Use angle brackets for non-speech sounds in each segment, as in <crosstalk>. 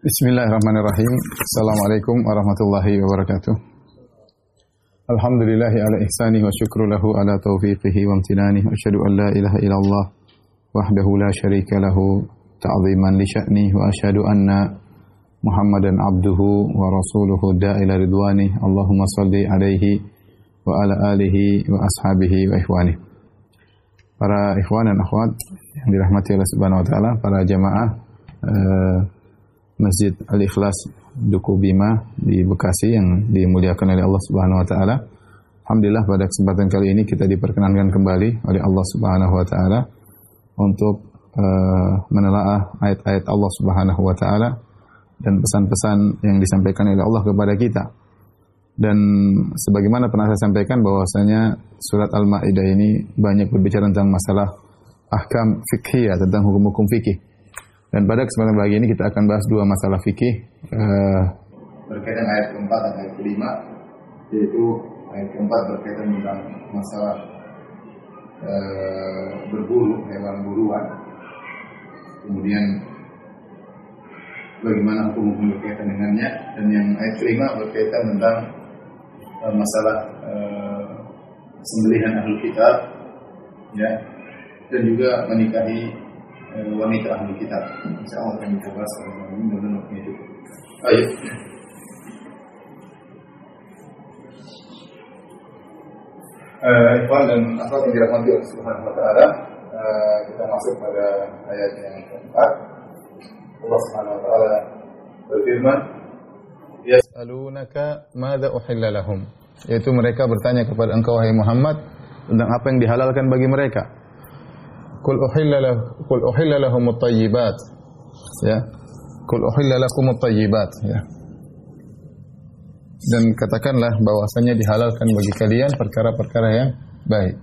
Bismillahirrahmanirrahim. Assalamualaikum warahmatullahi wabarakatuh. Alhamdulillahi ala ihsani wa syukru lahu ala taufiqihi wa amtinani. Asyhadu an la ilaha illallah wahdahu la syarika lahu ta'ziman li sya'ni wa asyhadu anna Muhammadan abduhu wa rasuluhu da'ila ridwani. Allahumma salli alaihi wa ala alihi wa ashabihi wa ikhwani. Para ikhwan dan akhwat yang dirahmati Allah Subhanahu wa taala, para jamaah uh, Masjid Al-Ikhlas Duku Bima di Bekasi yang dimuliakan oleh Allah Subhanahu wa taala. Alhamdulillah pada kesempatan kali ini kita diperkenankan kembali oleh Allah Subhanahu wa taala untuk uh, menelaah ayat-ayat Allah Subhanahu wa taala dan pesan-pesan yang disampaikan oleh Allah kepada kita. Dan sebagaimana pernah saya sampaikan bahwasanya surat Al-Maidah ini banyak berbicara tentang masalah ahkam fikih tentang hukum-hukum fikih dan pada kesempatan pagi ini kita akan bahas dua masalah fikih uh, berkaitan ayat keempat dan ayat kelima, yaitu ayat keempat berkaitan tentang masalah uh, berburu hewan buruan. Kemudian bagaimana hukum-hukum berkaitan dengannya dan yang ayat kelima berkaitan tentang uh, masalah sembelihan ahli kitab ya dan juga menikahi wanita ahli kitab. Insya Allah akan kita bahas pada malam ini dan waktunya itu. Baik. Uh, Ikhwan dan akhwat yang dirahmati Allah Subhanahu wa taala, uh, kita masuk pada ayat yang keempat. Allah Subhanahu wa taala berfirman, "Yas'alunaka madza uhilla lahum?" Yaitu mereka bertanya kepada engkau wahai Muhammad tentang apa yang dihalalkan bagi mereka. Kul uhilla lahu kul uhilla lahum at-tayyibat. Ya. Kul uhilla lakum at-tayyibat, ya. Dan katakanlah bahwasanya dihalalkan bagi kalian perkara-perkara yang baik.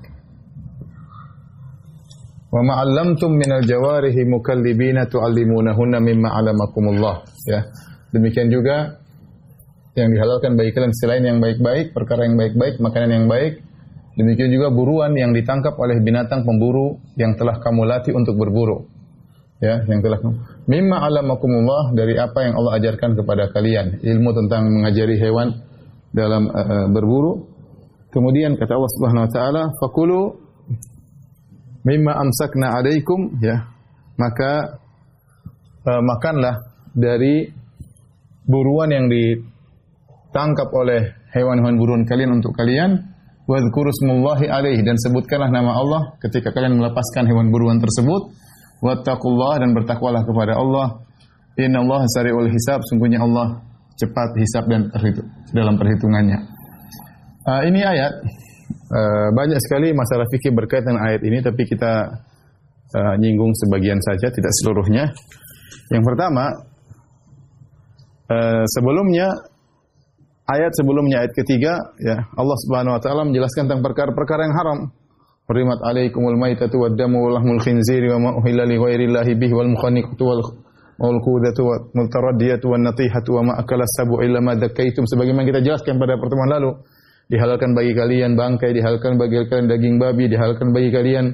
Wa ma 'allamtum minal jawarihi mukallibina tu'allimunahunna mimma 'allamakumullah, ya. Demikian juga yang dihalalkan bagi kalian selain yang baik-baik, perkara yang baik-baik, makanan yang baik, Demikian juga buruan yang ditangkap oleh binatang pemburu yang telah kamu latih untuk berburu. Ya, yang telah mimma alamakumullah dari apa yang Allah ajarkan kepada kalian, ilmu tentang mengajari hewan dalam uh, berburu. Kemudian kata Allah Subhanahu wa taala, "Fakulu mimma amsakna alaikum" ya. Maka uh, makanlah dari buruan yang ditangkap oleh hewan-hewan buruan kalian untuk kalian wadhkuru dan sebutkanlah nama Allah ketika kalian melepaskan hewan buruan tersebut. Wattaqullah dan bertakwalah kepada Allah. Innallaha sari'ul hisab. Sungguhnya Allah cepat hisab dan dalam perhitungannya. Uh, ini ayat. Uh, banyak sekali masalah fikih berkaitan ayat ini tapi kita uh, nyinggung sebagian saja tidak seluruhnya. Yang pertama uh, sebelumnya ayat sebelumnya ayat ketiga ya Allah Subhanahu wa taala menjelaskan tentang perkara-perkara yang haram. Hurimat alaikumul maitatu wad damu wal lahmul khinziri wa ma uhilla li ghairillahi bihi wal mukhaniqatu wal wal qudatu wa mutaraddiyatu wan natihatu wa ma akala sabu illa ma dakaitum sebagaimana kita jelaskan pada pertemuan lalu dihalalkan bagi kalian bangkai dihalalkan bagi kalian daging babi dihalalkan bagi kalian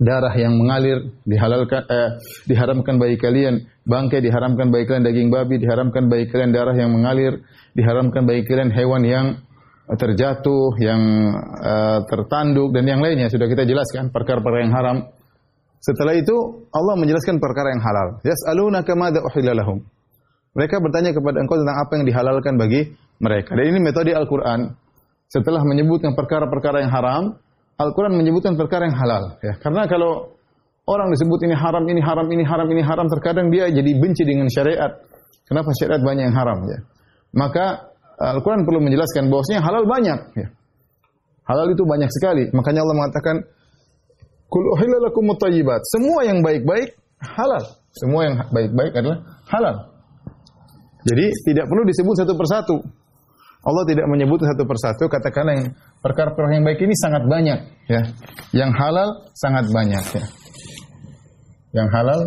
darah yang mengalir dihalalkan eh, diharamkan bagi kalian bangkai diharamkan bagi kalian daging babi diharamkan bagi kalian darah yang mengalir diharamkan bagi kalian hewan yang terjatuh yang uh, tertanduk dan yang lainnya. Sudah kita jelaskan perkara-perkara yang haram. Setelah itu Allah menjelaskan perkara yang halal. Yas'alunaka madza uhilla lahum. Mereka bertanya kepada engkau tentang apa yang dihalalkan bagi mereka. Dan ini metode Al-Qur'an. Setelah menyebutkan perkara-perkara yang haram Al-Quran menyebutkan perkara yang halal. Ya. Karena kalau orang disebut ini haram, ini haram, ini haram, ini haram, terkadang dia jadi benci dengan syariat. Kenapa syariat banyak yang haram? Ya. Maka Al-Quran perlu menjelaskan bahwasanya halal banyak. Ya. Halal itu banyak sekali. Makanya Allah mengatakan, Kul uhillalakum. Semua yang baik-baik halal. Semua yang baik-baik adalah halal. Jadi tidak perlu disebut satu persatu. Allah tidak menyebut satu persatu, katakanlah yang perkara-perkara yang baik ini sangat banyak, ya. Yang halal sangat banyak, ya. Yang halal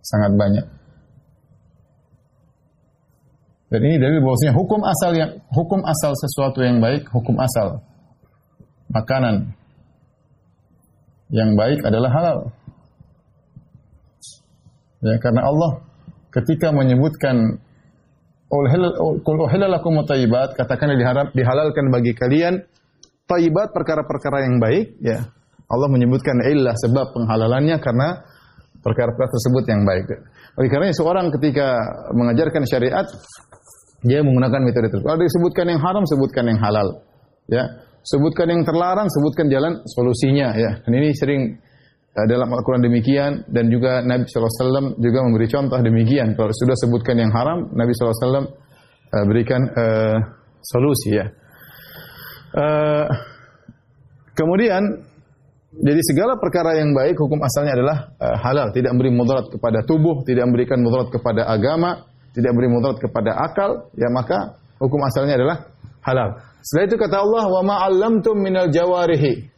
sangat banyak. Dan ini dari bahwasanya hukum asal yang hukum asal sesuatu yang baik, hukum asal makanan yang baik adalah halal. Ya, karena Allah ketika menyebutkan Qul uhilla lakum thayyibat, katakan diharap dihalalkan bagi kalian thayyibat perkara-perkara yang baik, ya. Allah menyebutkan illah sebab penghalalannya karena perkara-perkara tersebut yang baik. Oleh karena seorang ketika mengajarkan syariat dia menggunakan metode tersebut. Kalau disebutkan yang haram, sebutkan yang halal. Ya, sebutkan yang terlarang, sebutkan jalan solusinya ya. Dan ini sering dalam Al-Qur'an demikian dan juga Nabi SAW juga memberi contoh demikian. Kalau sudah sebutkan yang haram, Nabi SAW uh, berikan uh, solusi ya. Uh, kemudian jadi segala perkara yang baik hukum asalnya adalah uh, halal, tidak memberi mudarat kepada tubuh, tidak memberikan mudarat kepada agama, tidak memberi mudarat kepada akal, ya maka hukum asalnya adalah halal. Setelah itu kata Allah, "Wa ma minal jawarihi."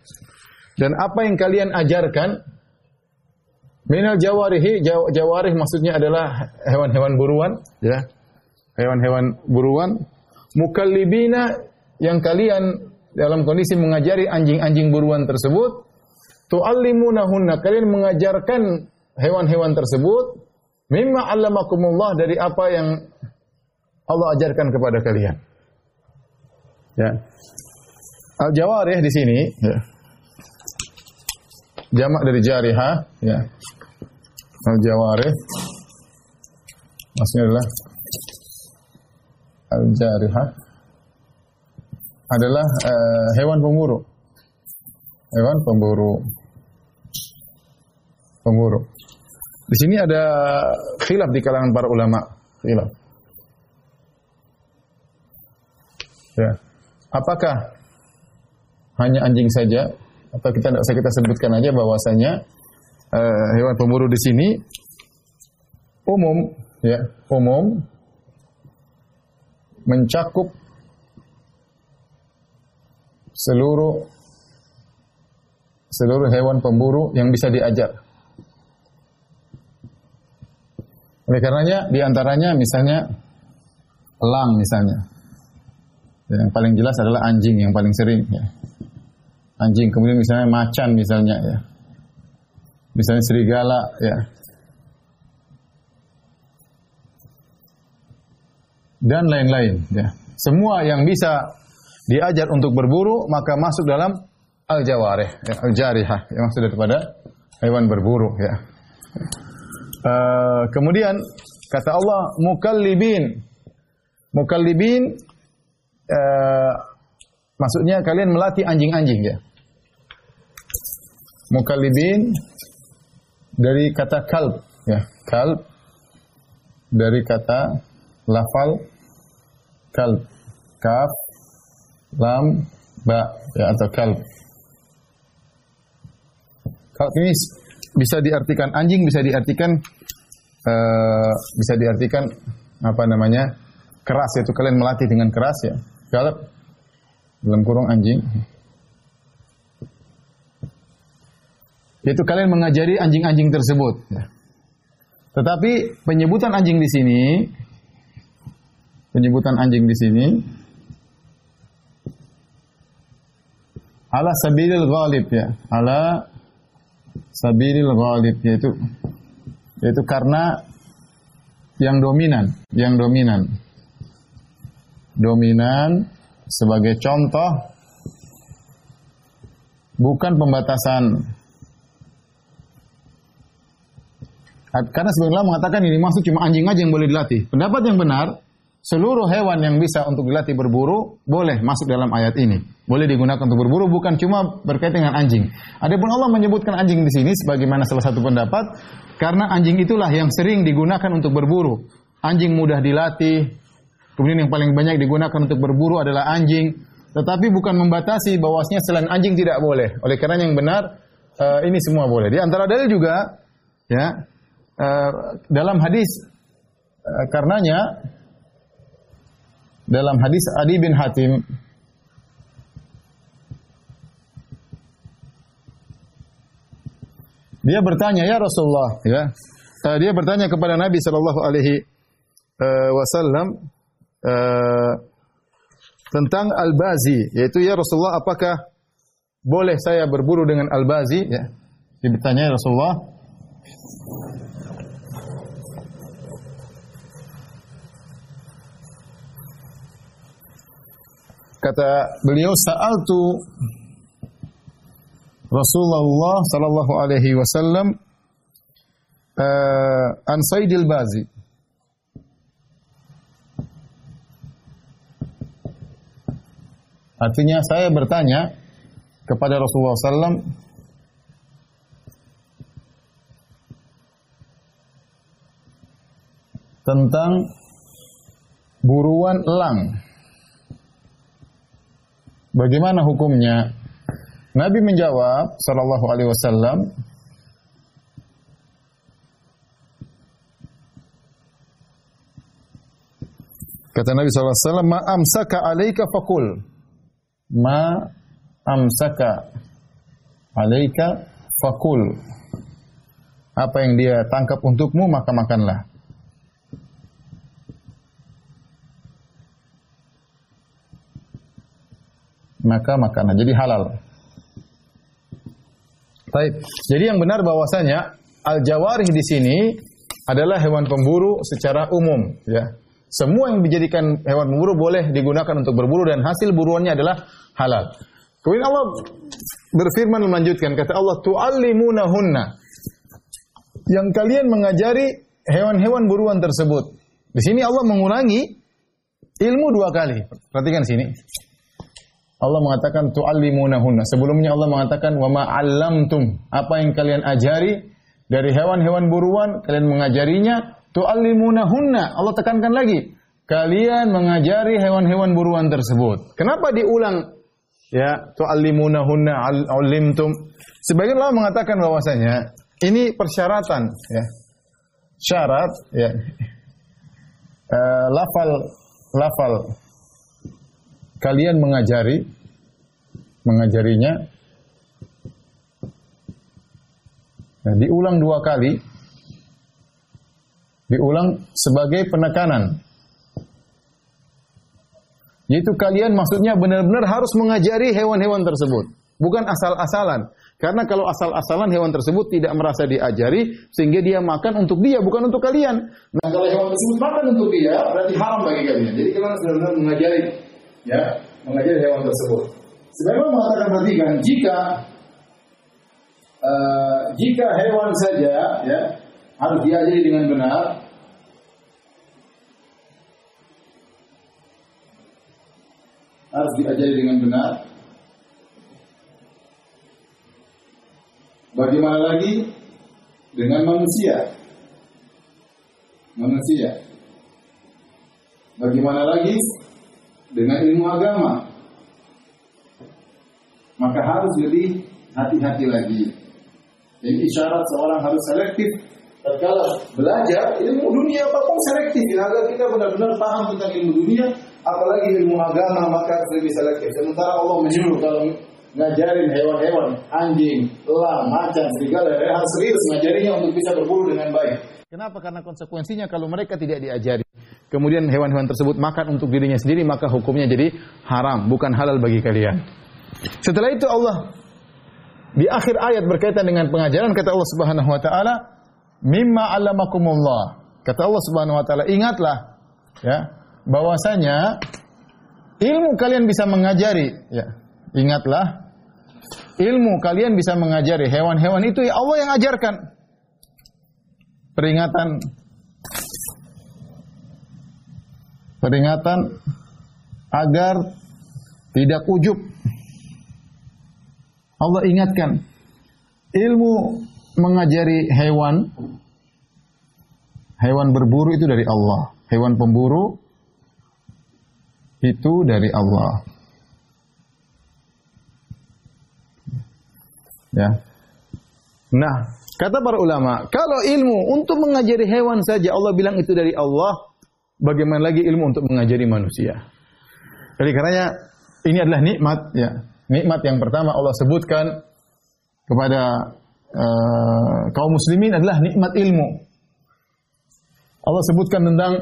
Dan apa yang kalian ajarkan minal jawarihi, jaw, jawarih maksudnya adalah hewan-hewan buruan, ya. Hewan-hewan buruan mukallibina yang kalian dalam kondisi mengajari anjing-anjing buruan tersebut tu'allimunahunna kalian mengajarkan hewan-hewan tersebut mimma 'allamakumullah dari apa yang Allah ajarkan kepada kalian. Ya. Al-jawarih di sini ya. Jamak dari jariha ya. Al-jawarih maksudnya adalah al-jariha adalah uh, hewan pemburu. Hewan pemburu pemburu. Di sini ada khilaf di kalangan para ulama, khilaf. Ya. Apakah hanya anjing saja atau kita tidak usah kita sebutkan aja bahwasanya uh, hewan pemburu di sini umum ya, umum mencakup seluruh seluruh hewan pemburu yang bisa diajar. Oleh karenanya di antaranya misalnya elang misalnya. Yang paling jelas adalah anjing yang paling sering ya. Anjing, kemudian misalnya macan misalnya ya. Misalnya serigala ya. Dan lain-lain ya. Semua yang bisa diajar untuk berburu maka masuk dalam al-jawarih, ya, al-jarihah yang maksud daripada hewan berburu ya. Uh, kemudian kata Allah mukallibin. Mukallibin uh, maksudnya kalian melatih anjing-anjing ya. Mukallibin dari kata kalb ya, kalb dari kata lafal kalb kaf lam ba ya atau kalb. Kalb ini bisa diartikan anjing, bisa diartikan uh, bisa diartikan apa namanya keras yaitu kalian melatih dengan keras ya. Kalau dalam kurung anjing. Yaitu kalian mengajari anjing-anjing tersebut. Ya. Tetapi penyebutan anjing di sini, penyebutan anjing di sini, ala sabilil ghalib ya, ala sabilil ghalib yaitu yaitu karena yang dominan, yang dominan. Dominan sebagai contoh bukan pembatasan. Karena sebenarnya mengatakan ini maksud cuma anjing aja yang boleh dilatih. Pendapat yang benar, seluruh hewan yang bisa untuk dilatih berburu boleh masuk dalam ayat ini. Boleh digunakan untuk berburu bukan cuma berkaitan dengan anjing. Adapun Allah menyebutkan anjing di sini sebagaimana salah satu pendapat karena anjing itulah yang sering digunakan untuk berburu. Anjing mudah dilatih. Kemudian yang paling banyak digunakan untuk berburu adalah anjing. Tetapi bukan membatasi bahwasanya selain anjing tidak boleh. Oleh karena yang benar uh, ini semua boleh. Di antara dalil juga ya uh, dalam hadis uh, karenanya dalam hadis Adi bin Hatim dia bertanya ya Rasulullah ya uh, dia bertanya kepada Nabi sallallahu alaihi wasallam tentang al-bazi yaitu ya Rasulullah apakah boleh saya berburu dengan al-bazi? Ya dia bertanya ya Rasulullah kata beliau sa'altu Rasulullah sallallahu alaihi wasallam uh, an Saidil Bazi. Artinya saya bertanya kepada Rasulullah SAW tentang buruan elang. Bagaimana hukumnya? Nabi menjawab sallallahu alaihi wasallam Kata Nabi SAW, Ma amsaka alaika fakul. Ma amsaka alaika fakul. Apa yang dia tangkap untukmu, maka makanlah. Maka makanlah. Jadi halal. Baik. Jadi yang benar bahwasanya al-jawarih di sini adalah hewan pemburu secara umum, ya. Semua yang dijadikan hewan pemburu boleh digunakan untuk berburu dan hasil buruannya adalah halal. Kemudian Allah berfirman melanjutkan kata Allah tu'allimunahunna yang kalian mengajari hewan-hewan buruan tersebut. Di sini Allah mengulangi ilmu dua kali. Perhatikan sini. Allah mengatakan tu'allimunahunna. Sebelumnya Allah mengatakan wa ma. Apa yang kalian ajari dari hewan-hewan buruan, kalian mengajarinya tu'allimunahunna. Allah tekankan lagi, kalian mengajari hewan-hewan buruan tersebut. Kenapa diulang? Ya, tu'allimunahunna alimtum. Sebagian Allah mengatakan bahwasanya ini persyaratan, ya. Syarat, ya. Uh, lafal lafal kalian mengajari mengajarinya nah, diulang dua kali diulang sebagai penekanan. Yaitu kalian maksudnya benar-benar harus mengajari hewan-hewan tersebut. Bukan asal-asalan. Karena kalau asal-asalan hewan tersebut tidak merasa diajari, sehingga dia makan untuk dia, bukan untuk kalian. Nah kalau hewan tersebut makan untuk dia, berarti haram bagi kalian. Jadi kalian harus benar-benar mengajari, ya, mengajari hewan tersebut. Sebenarnya mengatakan perhatikan, jika uh, jika hewan saja, ya, harus diajari dengan benar. Harus diajari dengan benar. Bagaimana lagi dengan manusia? Manusia. Bagaimana lagi dengan ilmu agama? Maka harus lebih hati-hati lagi. Ini isyarat seorang harus selektif tatkala belajar ilmu dunia apa pun selektif agar kita benar-benar paham tentang ilmu dunia apalagi ilmu agama maka harus lebih selektif sementara Allah menyuruh kalau ngajarin hewan-hewan anjing, elang, macan, serigala harus serius ngajarinya untuk bisa berburu dengan baik Kenapa? Karena konsekuensinya kalau mereka tidak diajari, kemudian hewan-hewan tersebut makan untuk dirinya sendiri, maka hukumnya jadi haram, bukan halal bagi kalian. Setelah itu Allah di akhir ayat berkaitan dengan pengajaran kata Allah Subhanahu wa taala, mimma alamakumullah. Kata Allah Subhanahu wa taala, ingatlah ya, bahwasanya ilmu kalian bisa mengajari, ya. Ingatlah ilmu kalian bisa mengajari hewan-hewan itu ya Allah yang ajarkan. Peringatan peringatan agar tidak ujub. Allah ingatkan ilmu mengajari hewan hewan berburu itu dari Allah. Hewan pemburu itu dari Allah. Ya. Nah, kata para ulama, kalau ilmu untuk mengajari hewan saja Allah bilang itu dari Allah, bagaimana lagi ilmu untuk mengajari manusia? Jadi karenanya ini adalah nikmat ya. Nikmat yang pertama Allah sebutkan kepada uh, kaum muslimin adalah nikmat ilmu. Allah sebutkan tentang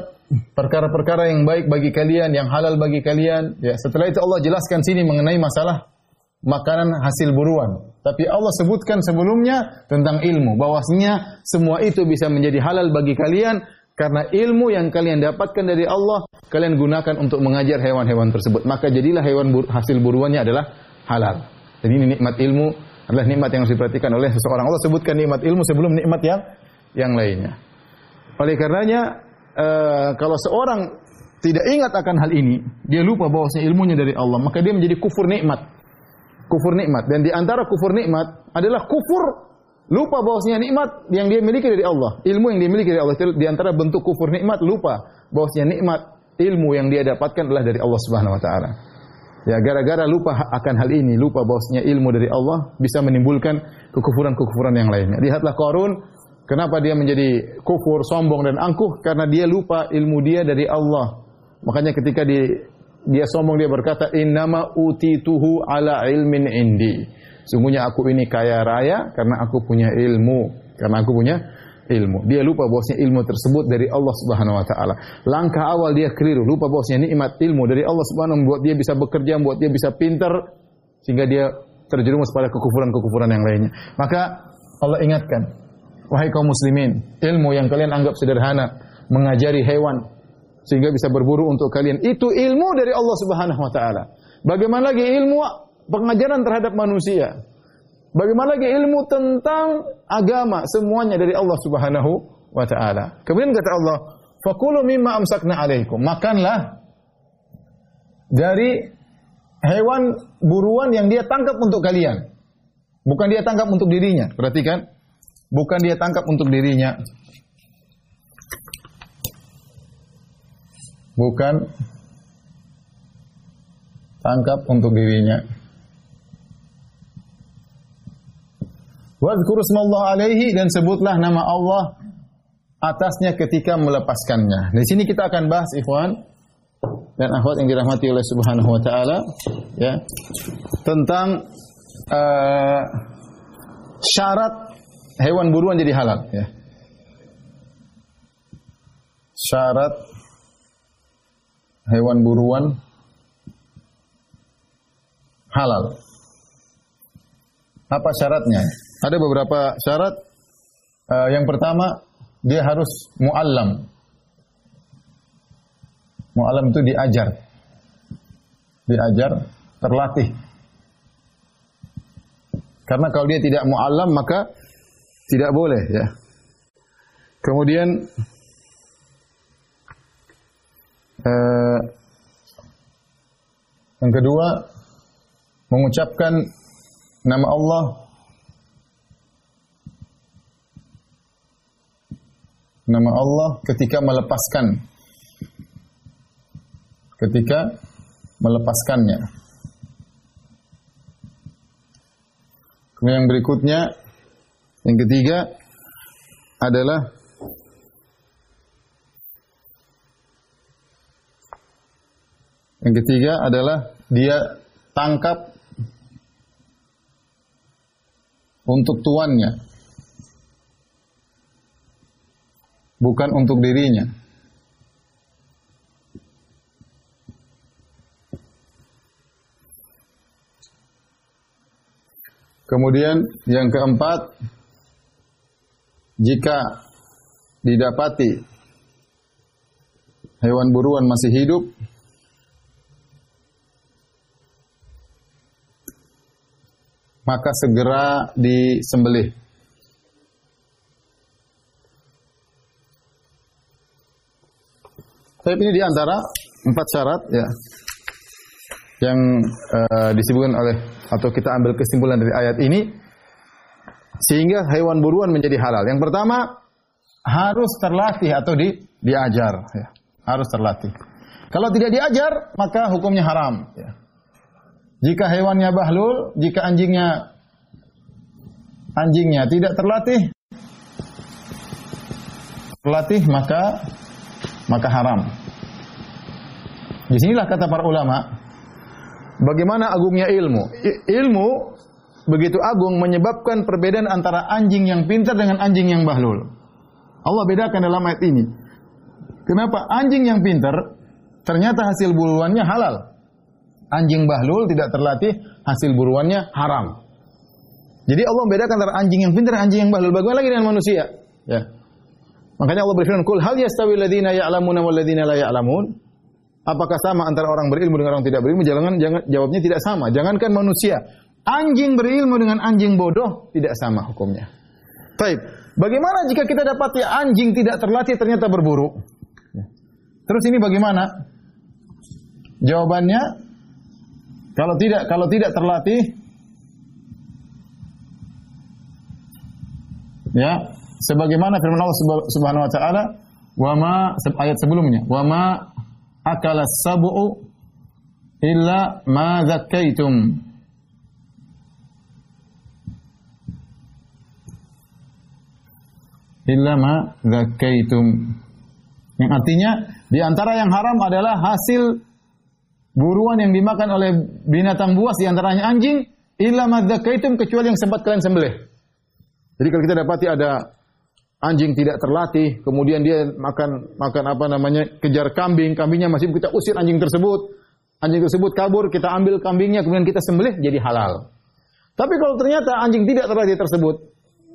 perkara-perkara yang baik bagi kalian, yang halal bagi kalian. Ya, setelah itu Allah jelaskan sini mengenai masalah makanan hasil buruan. Tapi Allah sebutkan sebelumnya tentang ilmu, bahwasanya semua itu bisa menjadi halal bagi kalian Karena ilmu yang kalian dapatkan dari Allah, kalian gunakan untuk mengajar hewan-hewan tersebut. Maka jadilah hewan bur hasil buruannya adalah halal. Jadi ini nikmat ilmu adalah nikmat yang harus diperhatikan oleh seseorang. Allah sebutkan nikmat ilmu sebelum nikmat yang yang lainnya. Oleh karenanya, uh, kalau seorang tidak ingat akan hal ini, dia lupa bahwasanya ilmunya dari Allah, maka dia menjadi kufur nikmat. Kufur nikmat. Dan di antara kufur nikmat adalah kufur Lupa bahwasanya nikmat yang dia miliki dari Allah, ilmu yang dia miliki dari Allah di antara bentuk kufur nikmat lupa bahwasanya nikmat ilmu yang dia dapatkan adalah dari Allah Subhanahu wa taala. Ya, gara-gara lupa akan hal ini, lupa bahwasanya ilmu dari Allah bisa menimbulkan kekufuran-kekufuran yang lainnya. Lihatlah Qarun, kenapa dia menjadi kufur, sombong dan angkuh karena dia lupa ilmu dia dari Allah. Makanya ketika di, dia sombong dia berkata innama utituhu ala ilmin indi. Sungguhnya aku ini kaya raya karena aku punya ilmu, karena aku punya ilmu. Dia lupa bahwasanya ilmu tersebut dari Allah Subhanahu wa taala. Langkah awal dia keliru, lupa bahwasanya nikmat ilmu dari Allah Subhanahu membuat dia bisa bekerja, membuat dia bisa pintar sehingga dia terjerumus pada kekufuran-kekufuran yang lainnya. Maka Allah ingatkan, wahai kaum muslimin, ilmu yang kalian anggap sederhana, mengajari hewan sehingga bisa berburu untuk kalian, itu ilmu dari Allah Subhanahu wa taala. Bagaimana lagi ilmu pengajaran terhadap manusia. Bagaimana lagi ilmu tentang agama semuanya dari Allah Subhanahu wa taala. Kemudian kata Allah, "Fakulu mimma amsakna 'alaikum." Makanlah dari hewan buruan yang dia tangkap untuk kalian. Bukan dia tangkap untuk dirinya. Perhatikan. Bukan dia tangkap untuk dirinya. Bukan tangkap untuk dirinya. Wadhkur smallah alaihi dan sebutlah nama Allah atasnya ketika melepaskannya. Di sini kita akan bahas ikhwan dan akhwat yang dirahmati oleh Subhanahu wa taala ya tentang uh, syarat hewan buruan jadi halal ya. Syarat hewan buruan halal. Apa syaratnya? Ada beberapa syarat. Uh, yang pertama, dia harus muallam. Muallam itu diajar. Diajar, terlatih. Karena kalau dia tidak muallam maka tidak boleh ya. Kemudian uh, yang kedua mengucapkan nama Allah nama Allah ketika melepaskan ketika melepaskannya. Kemudian yang berikutnya yang ketiga adalah yang ketiga adalah dia tangkap untuk tuannya bukan untuk dirinya. Kemudian yang keempat, jika didapati hewan buruan masih hidup, maka segera disembelih. Tapi ini di antara empat syarat ya yang uh, disebutkan oleh atau kita ambil kesimpulan dari ayat ini sehingga hewan buruan menjadi halal. Yang pertama harus terlatih atau di, diajar, ya. harus terlatih. Kalau tidak diajar maka hukumnya haram. Ya. Jika hewannya bahlul, jika anjingnya anjingnya tidak terlatih, terlatih maka maka haram. Di sinilah kata para ulama, bagaimana agungnya ilmu. Ilmu begitu agung menyebabkan perbedaan antara anjing yang pintar dengan anjing yang bahlul. Allah bedakan dalam ayat ini. Kenapa anjing yang pintar ternyata hasil buruannya halal. Anjing bahlul tidak terlatih, hasil buruannya haram. Jadi Allah membedakan antara anjing yang pintar dan anjing yang bahlul. Bagaimana lagi dengan manusia? Ya. Makanya Allah berfirman, "Qul hal yastawi alladziina ya'lamuna wal ladziina la ya'lamun?" Apakah sama antara orang berilmu dengan orang tidak berilmu? Jangan jangan jawabnya tidak sama. Jangankan manusia, anjing berilmu dengan anjing bodoh tidak sama hukumnya. Baik. Bagaimana jika kita dapati anjing tidak terlatih ternyata berburu? Terus ini bagaimana? Jawabannya kalau tidak kalau tidak terlatih ya sebagaimana firman Allah Subhanahu wa taala wa ma ayat sebelumnya wa ma akala sab'u illa ma zakkaitum illa ma zakkaitum yang artinya di antara yang haram adalah hasil buruan yang dimakan oleh binatang buas di antaranya anjing illa madzakaitum kecuali yang sempat kalian sembelih. Jadi kalau kita dapati ada anjing tidak terlatih, kemudian dia makan makan apa namanya kejar kambing, kambingnya masih kita usir anjing tersebut, anjing tersebut kabur, kita ambil kambingnya, kemudian kita sembelih jadi halal. Tapi kalau ternyata anjing tidak terlatih tersebut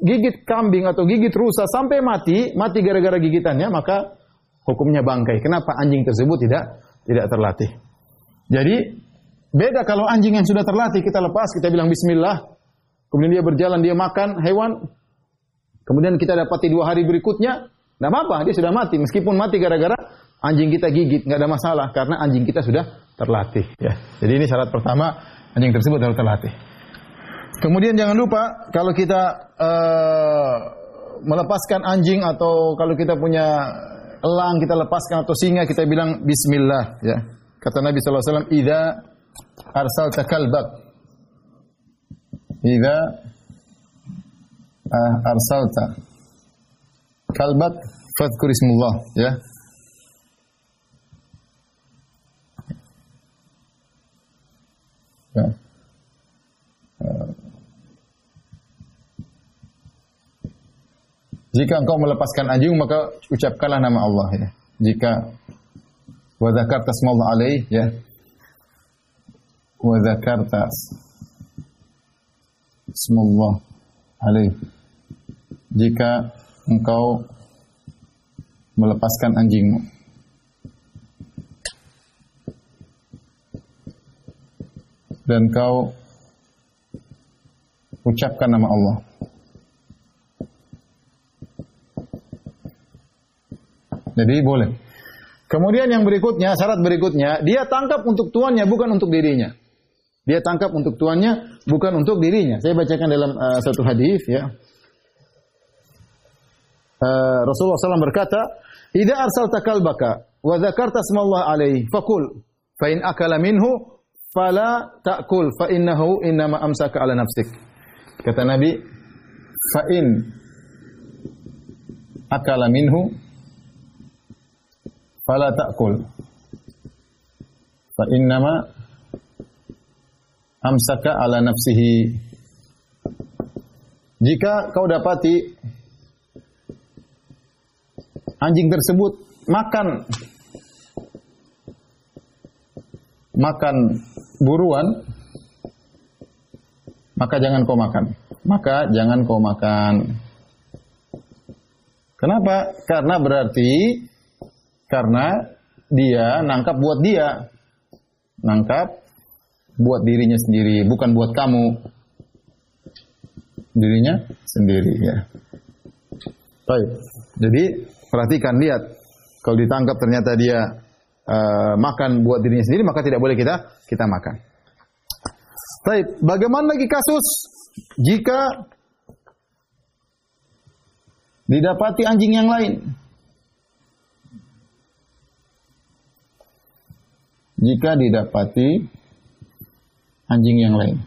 gigit kambing atau gigit rusa sampai mati, mati gara-gara gigitannya, maka hukumnya bangkai. Kenapa anjing tersebut tidak tidak terlatih? Jadi beda kalau anjing yang sudah terlatih kita lepas, kita bilang bismillah, kemudian dia berjalan, dia makan hewan, kemudian kita dapati dua hari berikutnya, tidak apa-apa, dia sudah mati. Meskipun mati gara-gara anjing kita gigit, nggak ada masalah karena anjing kita sudah terlatih. Ya. Jadi ini syarat pertama, anjing tersebut harus terlatih. Kemudian jangan lupa kalau kita uh, melepaskan anjing atau kalau kita punya elang kita lepaskan atau singa kita bilang Bismillah. Ya. Kata Nabi SAW, Ida arsalta kalbak. Ida arsalta kalbak fadkur ismullah. Ya. ya. Uh, jika engkau melepaskan anjing maka ucapkanlah nama Allah ya. Jika wa dzakarta smallah alaih ya wa dzakarta smallah alaih jika engkau melepaskan anjingmu dan kau ucapkan nama Allah jadi boleh Kemudian yang berikutnya, syarat berikutnya, dia tangkap untuk tuannya bukan untuk dirinya. Dia tangkap untuk tuannya bukan untuk dirinya. Saya bacakan dalam uh, satu hadis ya. Uh, Rasulullah SAW berkata, "Idza arsalta kalbaka wa dzakarta smallah alaihi, fakul fa in akala minhu fala ta'kul fa innahu innama amsaka ala nafsik." Kata Nabi, "Fa in akala minhu fala ta'kul fa innama amsaka ala nafsihi jika kau dapati anjing tersebut makan makan buruan maka jangan kau makan maka jangan kau makan kenapa karena berarti karena dia nangkap buat dia. Nangkap buat dirinya sendiri, bukan buat kamu. Dirinya sendiri ya. Baik. Jadi perhatikan lihat kalau ditangkap ternyata dia uh, makan buat dirinya sendiri maka tidak boleh kita kita makan. Baik, bagaimana lagi kasus jika didapati anjing yang lain? jika didapati anjing yang lain.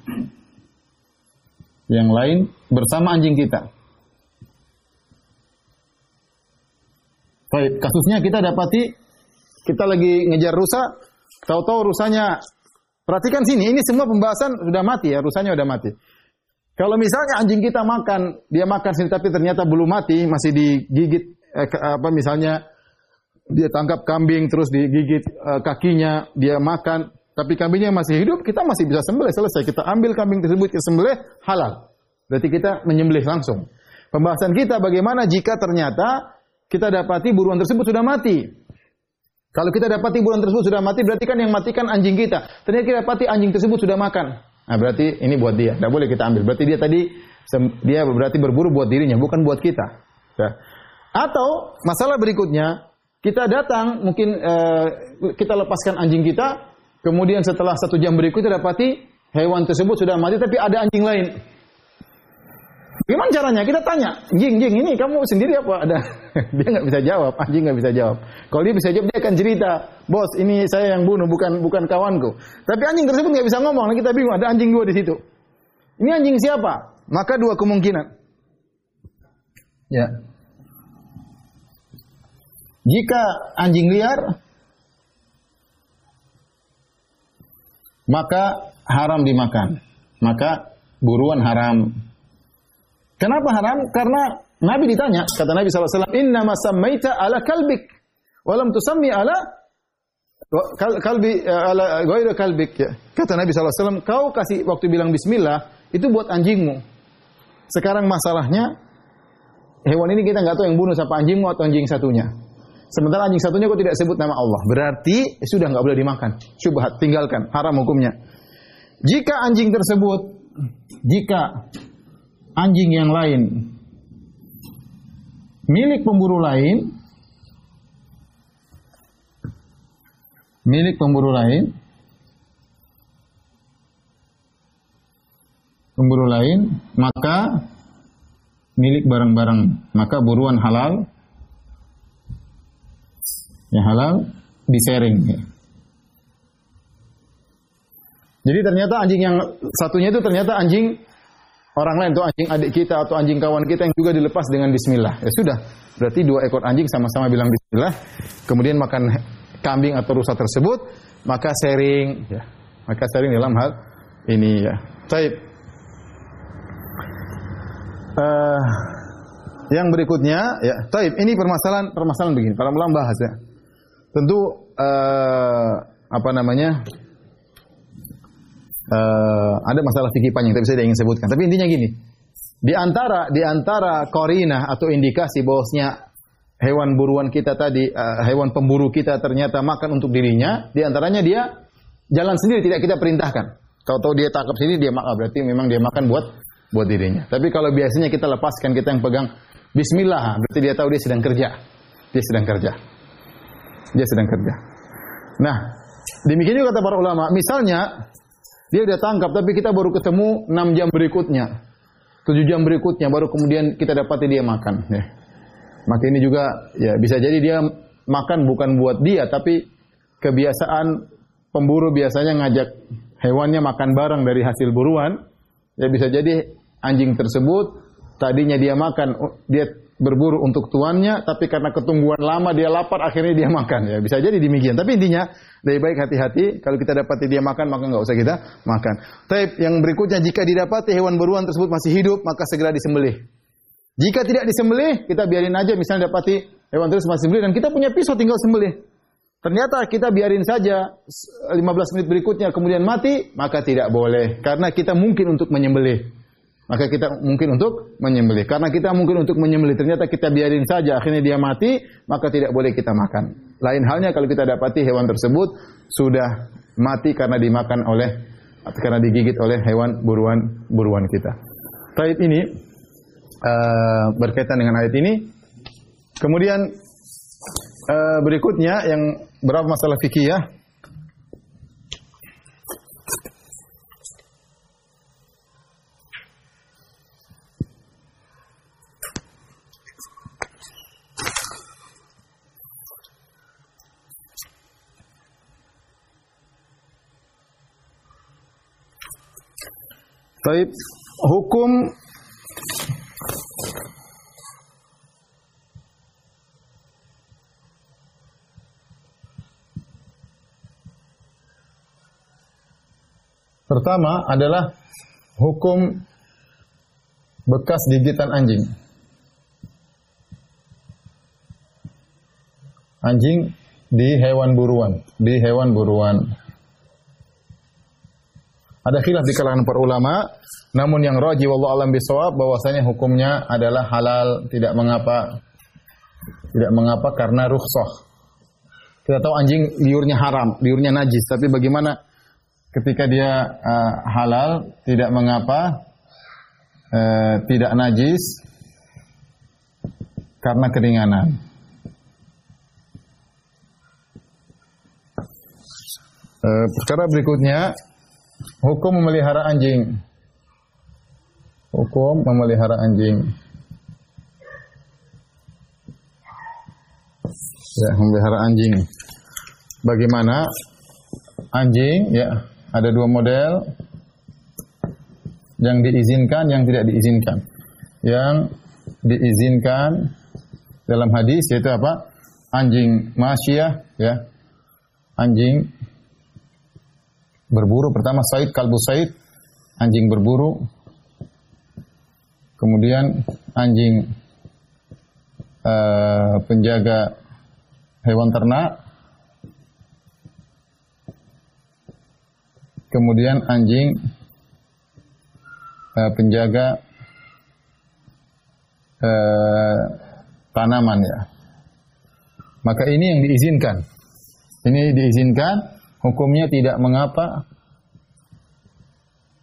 Yang lain bersama anjing kita. Baik, kasusnya kita dapati kita lagi ngejar rusa, tahu-tahu rusanya perhatikan sini, ini semua pembahasan sudah mati ya, rusanya sudah mati. Kalau misalnya anjing kita makan, dia makan sini tapi ternyata belum mati, masih digigit eh, apa misalnya dia tangkap kambing terus digigit uh, kakinya, dia makan, tapi kambingnya masih hidup, kita masih bisa sembelih selesai. Kita ambil kambing tersebut kita sembelih halal. Berarti kita menyembelih langsung. Pembahasan kita bagaimana jika ternyata kita dapati buruan tersebut sudah mati. Kalau kita dapati buruan tersebut sudah mati, berarti kan yang matikan anjing kita. Ternyata kita dapati anjing tersebut sudah makan. Nah, berarti ini buat dia. Tidak boleh kita ambil. Berarti dia tadi dia berarti berburu buat dirinya, bukan buat kita. Ya. Atau masalah berikutnya, kita datang mungkin uh, kita lepaskan anjing kita, kemudian setelah satu jam berikutnya dapati hewan tersebut sudah mati, tapi ada anjing lain. Gimana caranya? Kita tanya, jing jing ini kamu sendiri apa? Ada <laughs> dia nggak bisa jawab, anjing nggak bisa jawab. Kalau dia bisa jawab dia akan cerita, bos ini saya yang bunuh bukan bukan kawanku. Tapi anjing tersebut nggak bisa ngomong, kita bingung ada anjing dua di situ. Ini anjing siapa? Maka dua kemungkinan. Ya. Jika anjing liar, maka haram dimakan. Maka buruan haram. Kenapa haram? Karena Nabi ditanya, kata Nabi SAW, Inna masammaita ala kalbik, walam tusammi ala kalbi ala ghairu kalbik ya. Kata Nabi SAW, kau kasih waktu bilang bismillah, itu buat anjingmu. Sekarang masalahnya, hewan ini kita nggak tahu yang bunuh siapa anjingmu atau anjing satunya. Sementara anjing satunya kok tidak sebut nama Allah. Berarti sudah nggak boleh dimakan. Syubhat, tinggalkan. Haram hukumnya. Jika anjing tersebut, jika anjing yang lain milik pemburu lain milik pemburu lain pemburu lain maka milik barang-barang maka buruan halal ya halal disaring ya. Jadi ternyata anjing yang satunya itu ternyata anjing orang lain, itu anjing adik kita atau anjing kawan kita yang juga dilepas dengan bismillah. Ya sudah, berarti dua ekor anjing sama-sama bilang bismillah, kemudian makan kambing atau rusa tersebut, maka sharing, ya. Maka sharing dalam hal ini ya. Baik. Uh, yang berikutnya, ya, taib. Ini permasalahan permasalahan begini. Para ulama bahas ya. Tentu uh, apa namanya? Uh, ada masalah fikih panjang tapi saya ingin sebutkan. Tapi intinya gini. Di antara di antara korinah atau indikasi bahwasanya hewan buruan kita tadi, uh, hewan pemburu kita ternyata makan untuk dirinya, di antaranya dia jalan sendiri tidak kita perintahkan. Kalau tahu dia tangkap sini dia makan berarti memang dia makan buat buat dirinya. Tapi kalau biasanya kita lepaskan kita yang pegang bismillah, berarti dia tahu dia sedang kerja. Dia sedang kerja. Dia sedang kerja. Nah, demikian juga kata para ulama, misalnya dia udah tangkap, tapi kita baru ketemu 6 jam berikutnya. 7 jam berikutnya, baru kemudian kita dapati dia makan. Ya. Maka ini juga ya bisa jadi dia makan bukan buat dia, tapi kebiasaan pemburu biasanya ngajak hewannya makan bareng dari hasil buruan. Ya bisa jadi anjing tersebut tadinya dia makan, dia berburu untuk tuannya, tapi karena ketungguan lama dia lapar, akhirnya dia <laughs> makan. Ya bisa jadi demikian. Tapi intinya lebih baik hati-hati. Kalau kita dapati dia makan, maka nggak usah kita makan. Tapi yang berikutnya, jika didapati hewan beruan tersebut masih hidup, maka segera disembelih. Jika tidak disembelih, kita biarin aja. Misalnya dapati hewan tersebut masih sembelih dan kita punya pisau, tinggal sembelih. Ternyata kita biarin saja 15 menit berikutnya kemudian mati, maka tidak boleh. Karena kita mungkin untuk menyembelih. Maka kita mungkin untuk menyembelih. Karena kita mungkin untuk menyembelih, ternyata kita biarin saja, akhirnya dia mati, maka tidak boleh kita makan. Lain halnya kalau kita dapati hewan tersebut sudah mati karena dimakan oleh karena digigit oleh hewan buruan buruan kita. Taib ini uh, berkaitan dengan ayat ini. Kemudian uh, berikutnya yang berapa masalah fikih ya? Taib hukum Pertama adalah hukum bekas gigitan anjing. Anjing di hewan buruan, di hewan buruan. Ada khilaf di kalangan para ulama, namun yang rajih wallahu alam bisawab bahwasanya hukumnya adalah halal, tidak mengapa. Tidak mengapa karena rukhsah. Kita tahu anjing liurnya haram, liurnya najis, tapi bagaimana ketika dia uh, halal tidak mengapa uh, tidak najis karena keringanan. Uh, perkara berikutnya hukum memelihara anjing. Hukum memelihara anjing. Ya, memelihara anjing. Bagaimana anjing? Ya, ada dua model yang diizinkan, yang tidak diizinkan. Yang diizinkan dalam hadis yaitu apa? Anjing masyiyah, ya. Anjing berburu pertama Said kalbu Said, anjing berburu. Kemudian anjing uh, penjaga hewan ternak, kemudian anjing uh, penjaga uh, tanaman ya. Maka ini yang diizinkan. Ini diizinkan, hukumnya tidak mengapa,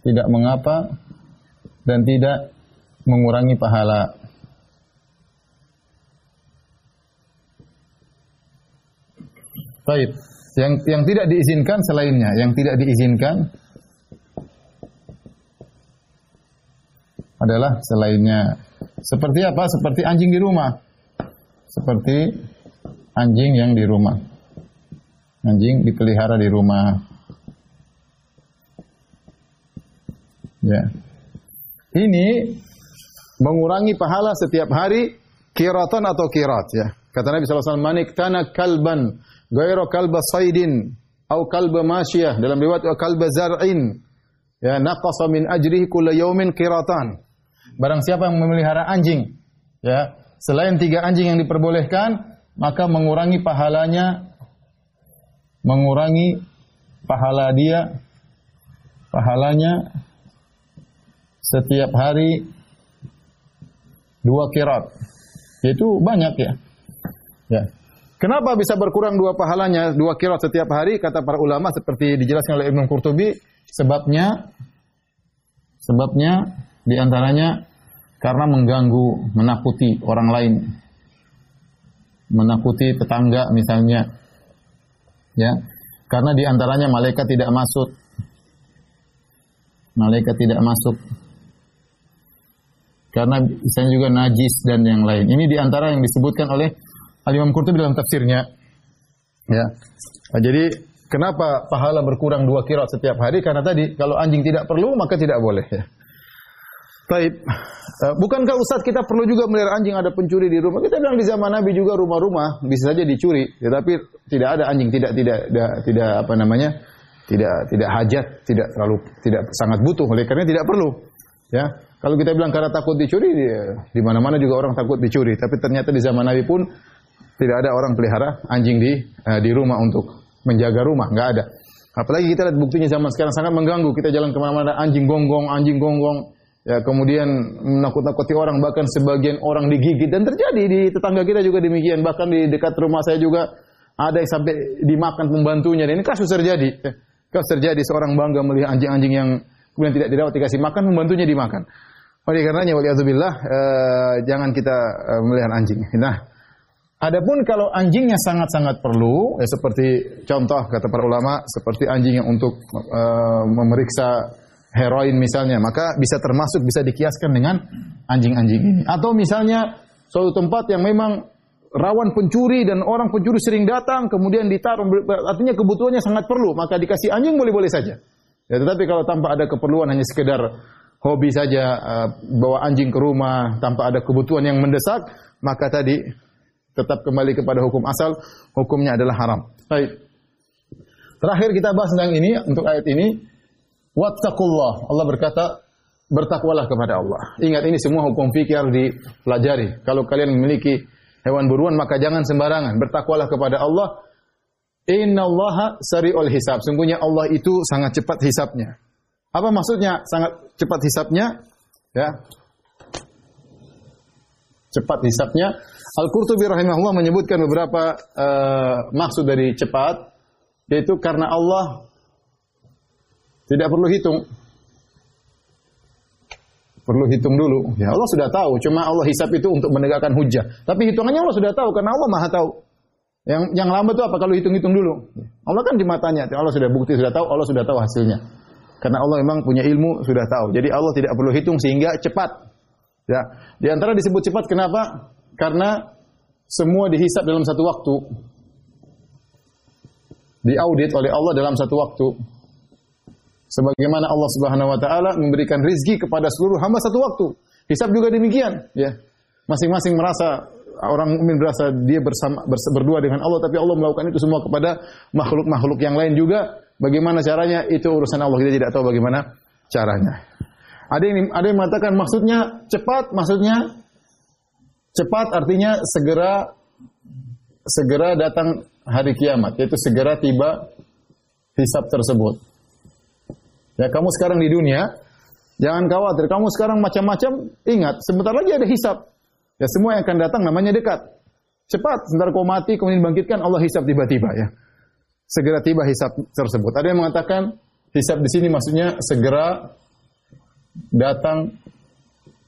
tidak mengapa, dan tidak mengurangi pahala. Baik. Yang yang tidak diizinkan selainnya, yang tidak diizinkan adalah selainnya. Seperti apa? Seperti anjing di rumah. Seperti anjing yang di rumah. Anjing dipelihara di rumah. Ya. Ini mengurangi pahala setiap hari kiratan atau kirat ya. Kata Nabi SAW, Manik tanah kalban Gairo kalba saidin au kalba masyiyah dalam riwayat wa kalba zar'in ya naqasa min ajrihi yaumin qiratan. Barang siapa yang memelihara anjing ya selain tiga anjing yang diperbolehkan maka mengurangi pahalanya mengurangi pahala dia pahalanya setiap hari dua kirat. Yaitu banyak ya. Ya. Kenapa bisa berkurang dua pahalanya, dua kirat setiap hari? Kata para ulama seperti dijelaskan oleh Ibnu Qurtubi, sebabnya sebabnya di antaranya karena mengganggu, menakuti orang lain, menakuti tetangga misalnya, ya, karena di antaranya malaikat tidak masuk, malaikat tidak masuk, karena misalnya juga najis dan yang lain. Ini di antara yang disebutkan oleh Al-Imam Qurtubi dalam tafsirnya. Ya. Nah, jadi kenapa pahala berkurang dua kirat setiap hari? Karena tadi kalau anjing tidak perlu maka tidak boleh ya. Baik. Uh, bukankah Ustaz kita perlu juga melihara anjing ada pencuri di rumah? Kita bilang di zaman Nabi juga rumah-rumah bisa saja dicuri, tetapi tidak ada anjing tidak tidak tidak, tidak apa namanya? tidak tidak hajat, tidak terlalu tidak sangat butuh oleh karena tidak perlu. Ya. Kalau kita bilang karena takut dicuri, di mana-mana juga orang takut dicuri. Tapi ternyata di zaman Nabi pun tidak ada orang pelihara anjing di uh, di rumah untuk menjaga rumah, nggak ada. Apalagi kita lihat buktinya zaman sekarang sangat mengganggu. Kita jalan ke mana-mana anjing gonggong, anjing gonggong. Ya kemudian menakut-nakuti orang bahkan sebagian orang digigit dan terjadi di tetangga kita juga demikian. Bahkan di dekat rumah saya juga ada yang sampai dimakan pembantunya. Dan ini kasus terjadi. Ya, kasus terjadi seorang bangga melihat anjing-anjing yang kemudian tidak dirawat dikasih makan pembantunya dimakan. Oleh karenanya waliyazubillah eh, jangan kita eh, melihara anjing. Nah, Adapun kalau anjingnya sangat-sangat perlu, ya seperti contoh kata para ulama, seperti anjing yang untuk uh, memeriksa heroin misalnya, maka bisa termasuk bisa dikiaskan dengan anjing-anjing ini. Atau misalnya suatu tempat yang memang rawan pencuri dan orang pencuri sering datang, kemudian ditaruh, artinya kebutuhannya sangat perlu, maka dikasih anjing boleh-boleh saja. Ya, tetapi kalau tanpa ada keperluan hanya sekedar hobi saja uh, bawa anjing ke rumah tanpa ada kebutuhan yang mendesak, maka tadi tetap kembali kepada hukum asal, hukumnya adalah haram. Baik. Terakhir kita bahas tentang ini untuk ayat ini. Wattaqullah. Allah berkata, bertakwalah kepada Allah. Ingat ini semua hukum fikih harus dipelajari. Kalau kalian memiliki hewan buruan maka jangan sembarangan. Bertakwalah kepada Allah. Inna Allah sari'ul hisab. Sungguhnya Allah itu sangat cepat hisabnya. Apa maksudnya sangat cepat hisabnya? Ya, cepat hisapnya. Al-Qurtubi rahimahullah menyebutkan beberapa uh, maksud dari cepat yaitu karena Allah tidak perlu hitung. Perlu hitung dulu. Ya Allah sudah tahu, cuma Allah hisap itu untuk menegakkan hujah. Tapi hitungannya Allah sudah tahu karena Allah Maha tahu. Yang yang lambat itu apa kalau hitung-hitung dulu? Allah kan di matanya, Allah sudah bukti sudah tahu, Allah sudah tahu hasilnya. Karena Allah memang punya ilmu sudah tahu. Jadi Allah tidak perlu hitung sehingga cepat. Ya, di antara disebut cepat kenapa? Karena semua dihisap dalam satu waktu. Diaudit oleh Allah dalam satu waktu. Sebagaimana Allah Subhanahu wa taala memberikan rizki kepada seluruh hamba satu waktu. Hisab juga demikian, ya. Masing-masing merasa orang mukmin berasa dia bersama berdua dengan Allah tapi Allah melakukan itu semua kepada makhluk-makhluk yang lain juga. Bagaimana caranya? Itu urusan Allah. Kita tidak tahu bagaimana caranya. Ada yang ada yang mengatakan maksudnya cepat, maksudnya cepat artinya segera segera datang hari kiamat, yaitu segera tiba hisab tersebut. Ya kamu sekarang di dunia, jangan khawatir. Kamu sekarang macam-macam, ingat, sebentar lagi ada hisab. Ya semua yang akan datang namanya dekat. Cepat, sebentar kau mati, kemudian bangkitkan, Allah hisab tiba-tiba ya. Segera tiba hisab tersebut. Ada yang mengatakan hisab di sini maksudnya segera datang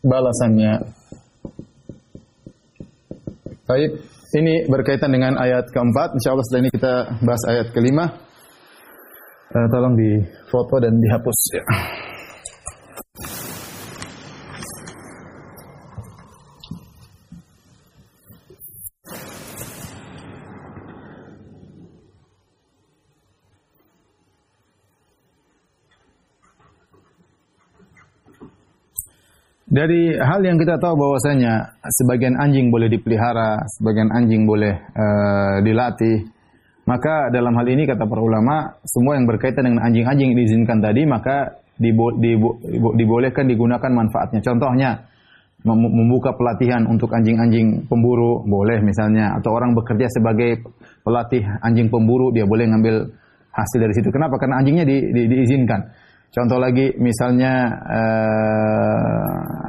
balasannya. Baik, ini berkaitan dengan ayat keempat. Insya Allah setelah ini kita bahas ayat kelima. Uh, tolong di foto dan dihapus ya. Dari hal yang kita tahu bahwasanya sebagian anjing boleh dipelihara, sebagian anjing boleh uh, dilatih. Maka dalam hal ini kata para ulama, semua yang berkaitan dengan anjing-anjing diizinkan tadi maka dibo dibo dibolehkan digunakan manfaatnya. Contohnya membuka pelatihan untuk anjing-anjing pemburu boleh misalnya atau orang bekerja sebagai pelatih anjing pemburu dia boleh ngambil hasil dari situ. Kenapa? Karena anjingnya di, di, diizinkan. Contoh lagi misalnya uh,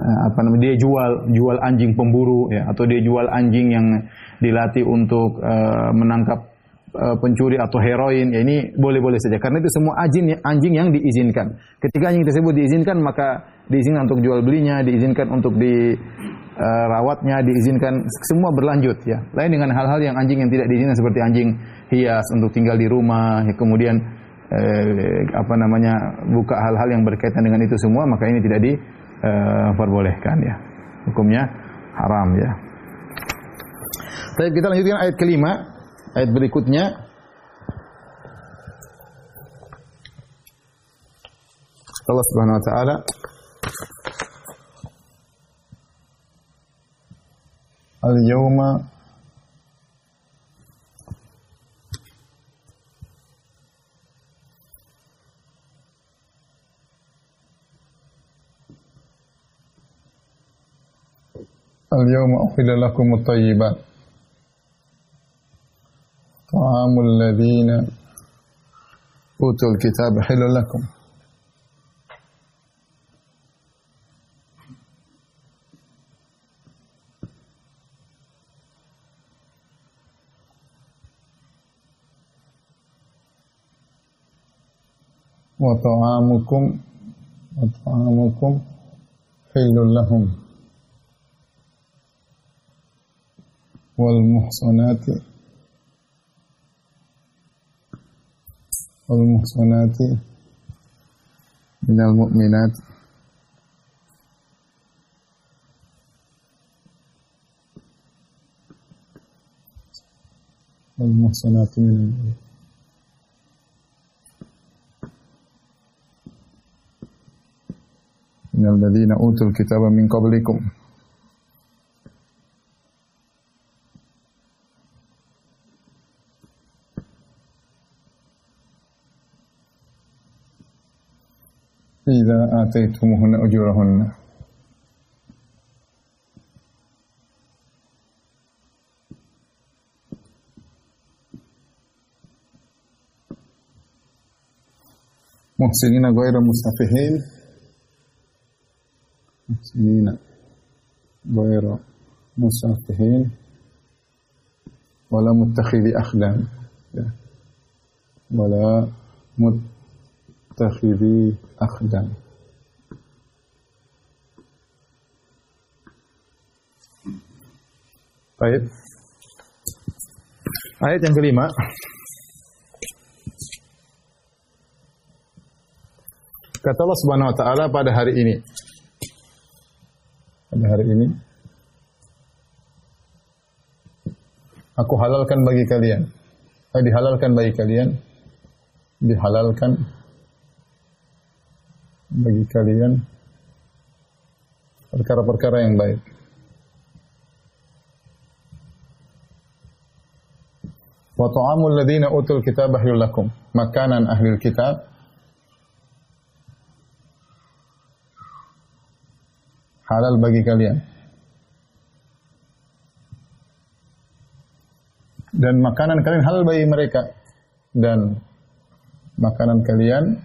apa namanya dia jual jual anjing pemburu ya atau dia jual anjing yang dilatih untuk uh, menangkap uh, pencuri atau heroin ya ini boleh-boleh saja karena itu semua anjing anjing yang diizinkan. Ketika anjing tersebut diizinkan maka diizinkan untuk jual belinya, diizinkan untuk di rawatnya, diizinkan semua berlanjut ya. Lain dengan hal-hal yang anjing yang tidak diizinkan seperti anjing hias untuk tinggal di rumah ya kemudian eh, apa namanya buka hal-hal yang berkaitan dengan itu semua maka ini tidak diperbolehkan eh, ya. Hukumnya haram ya. Tapi kita lanjutkan ayat kelima. Ayat berikutnya. Allah Subhanahu wa taala. Al-yawma اليوم أحل لكم الطيبات. طعام الذين أوتوا الكتاب حل لكم. وطعامكم وطعامكم حل لهم. والمحصنات والمحصنات من المؤمنات والمحصنات من المؤمنات من الذين أوتوا الكتاب من قبلكم. إذا آتيتموهن أجورهن. محسنين غير مستفحين محسنين غير مسافحين ولا متخذي أخدان ولا متخذي أخدان Baik. Ayat yang kelima. Kata Allah Subhanahu wa taala pada hari ini. Pada hari ini aku halalkan bagi kalian. Eh, dihalalkan bagi kalian. Dihalalkan bagi kalian perkara-perkara yang baik. Wa ta'amul ladzina utul kitaba lakum. Makanan ahli kitab halal bagi kalian. Dan makanan kalian halal bagi mereka. Dan makanan kalian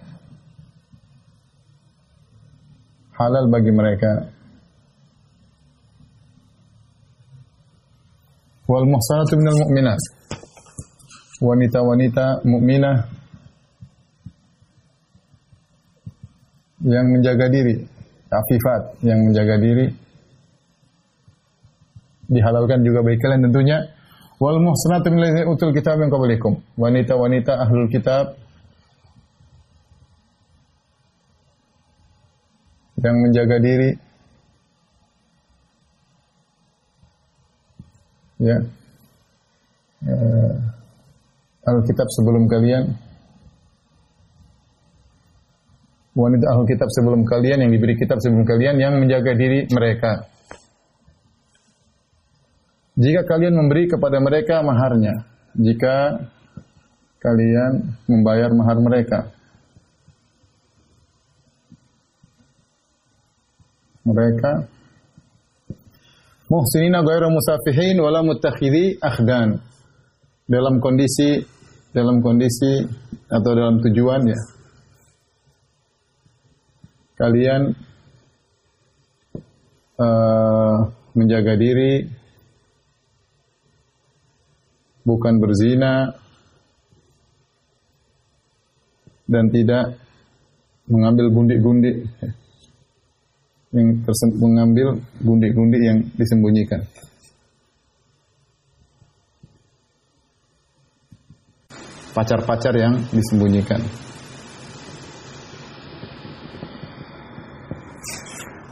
halal bagi mereka. Wal muhsanatu minal mu'minat. Wanita-wanita mukminah yang menjaga diri, afifat yang menjaga diri. Dihalalkan juga bagi kalian tentunya. Wal muhsanatu min ladzina utul kitab min qablikum wanita-wanita ahlul kitab yang menjaga diri ya uh, Alkitab sebelum kalian wanita ahli kitab sebelum kalian yang diberi kitab sebelum kalian yang menjaga diri mereka. Jika kalian memberi kepada mereka maharnya, jika kalian membayar mahar mereka. Mereka. Muhsinina ghairu musafihin wala muttakhidhi akhdan. Dalam kondisi dalam kondisi atau dalam tujuan ya. Kalian uh, menjaga diri. Bukan berzina. Dan tidak mengambil gundik-gundik yang mengambil gundik-gundik yang disembunyikan. pacar-pacar yang disembunyikan.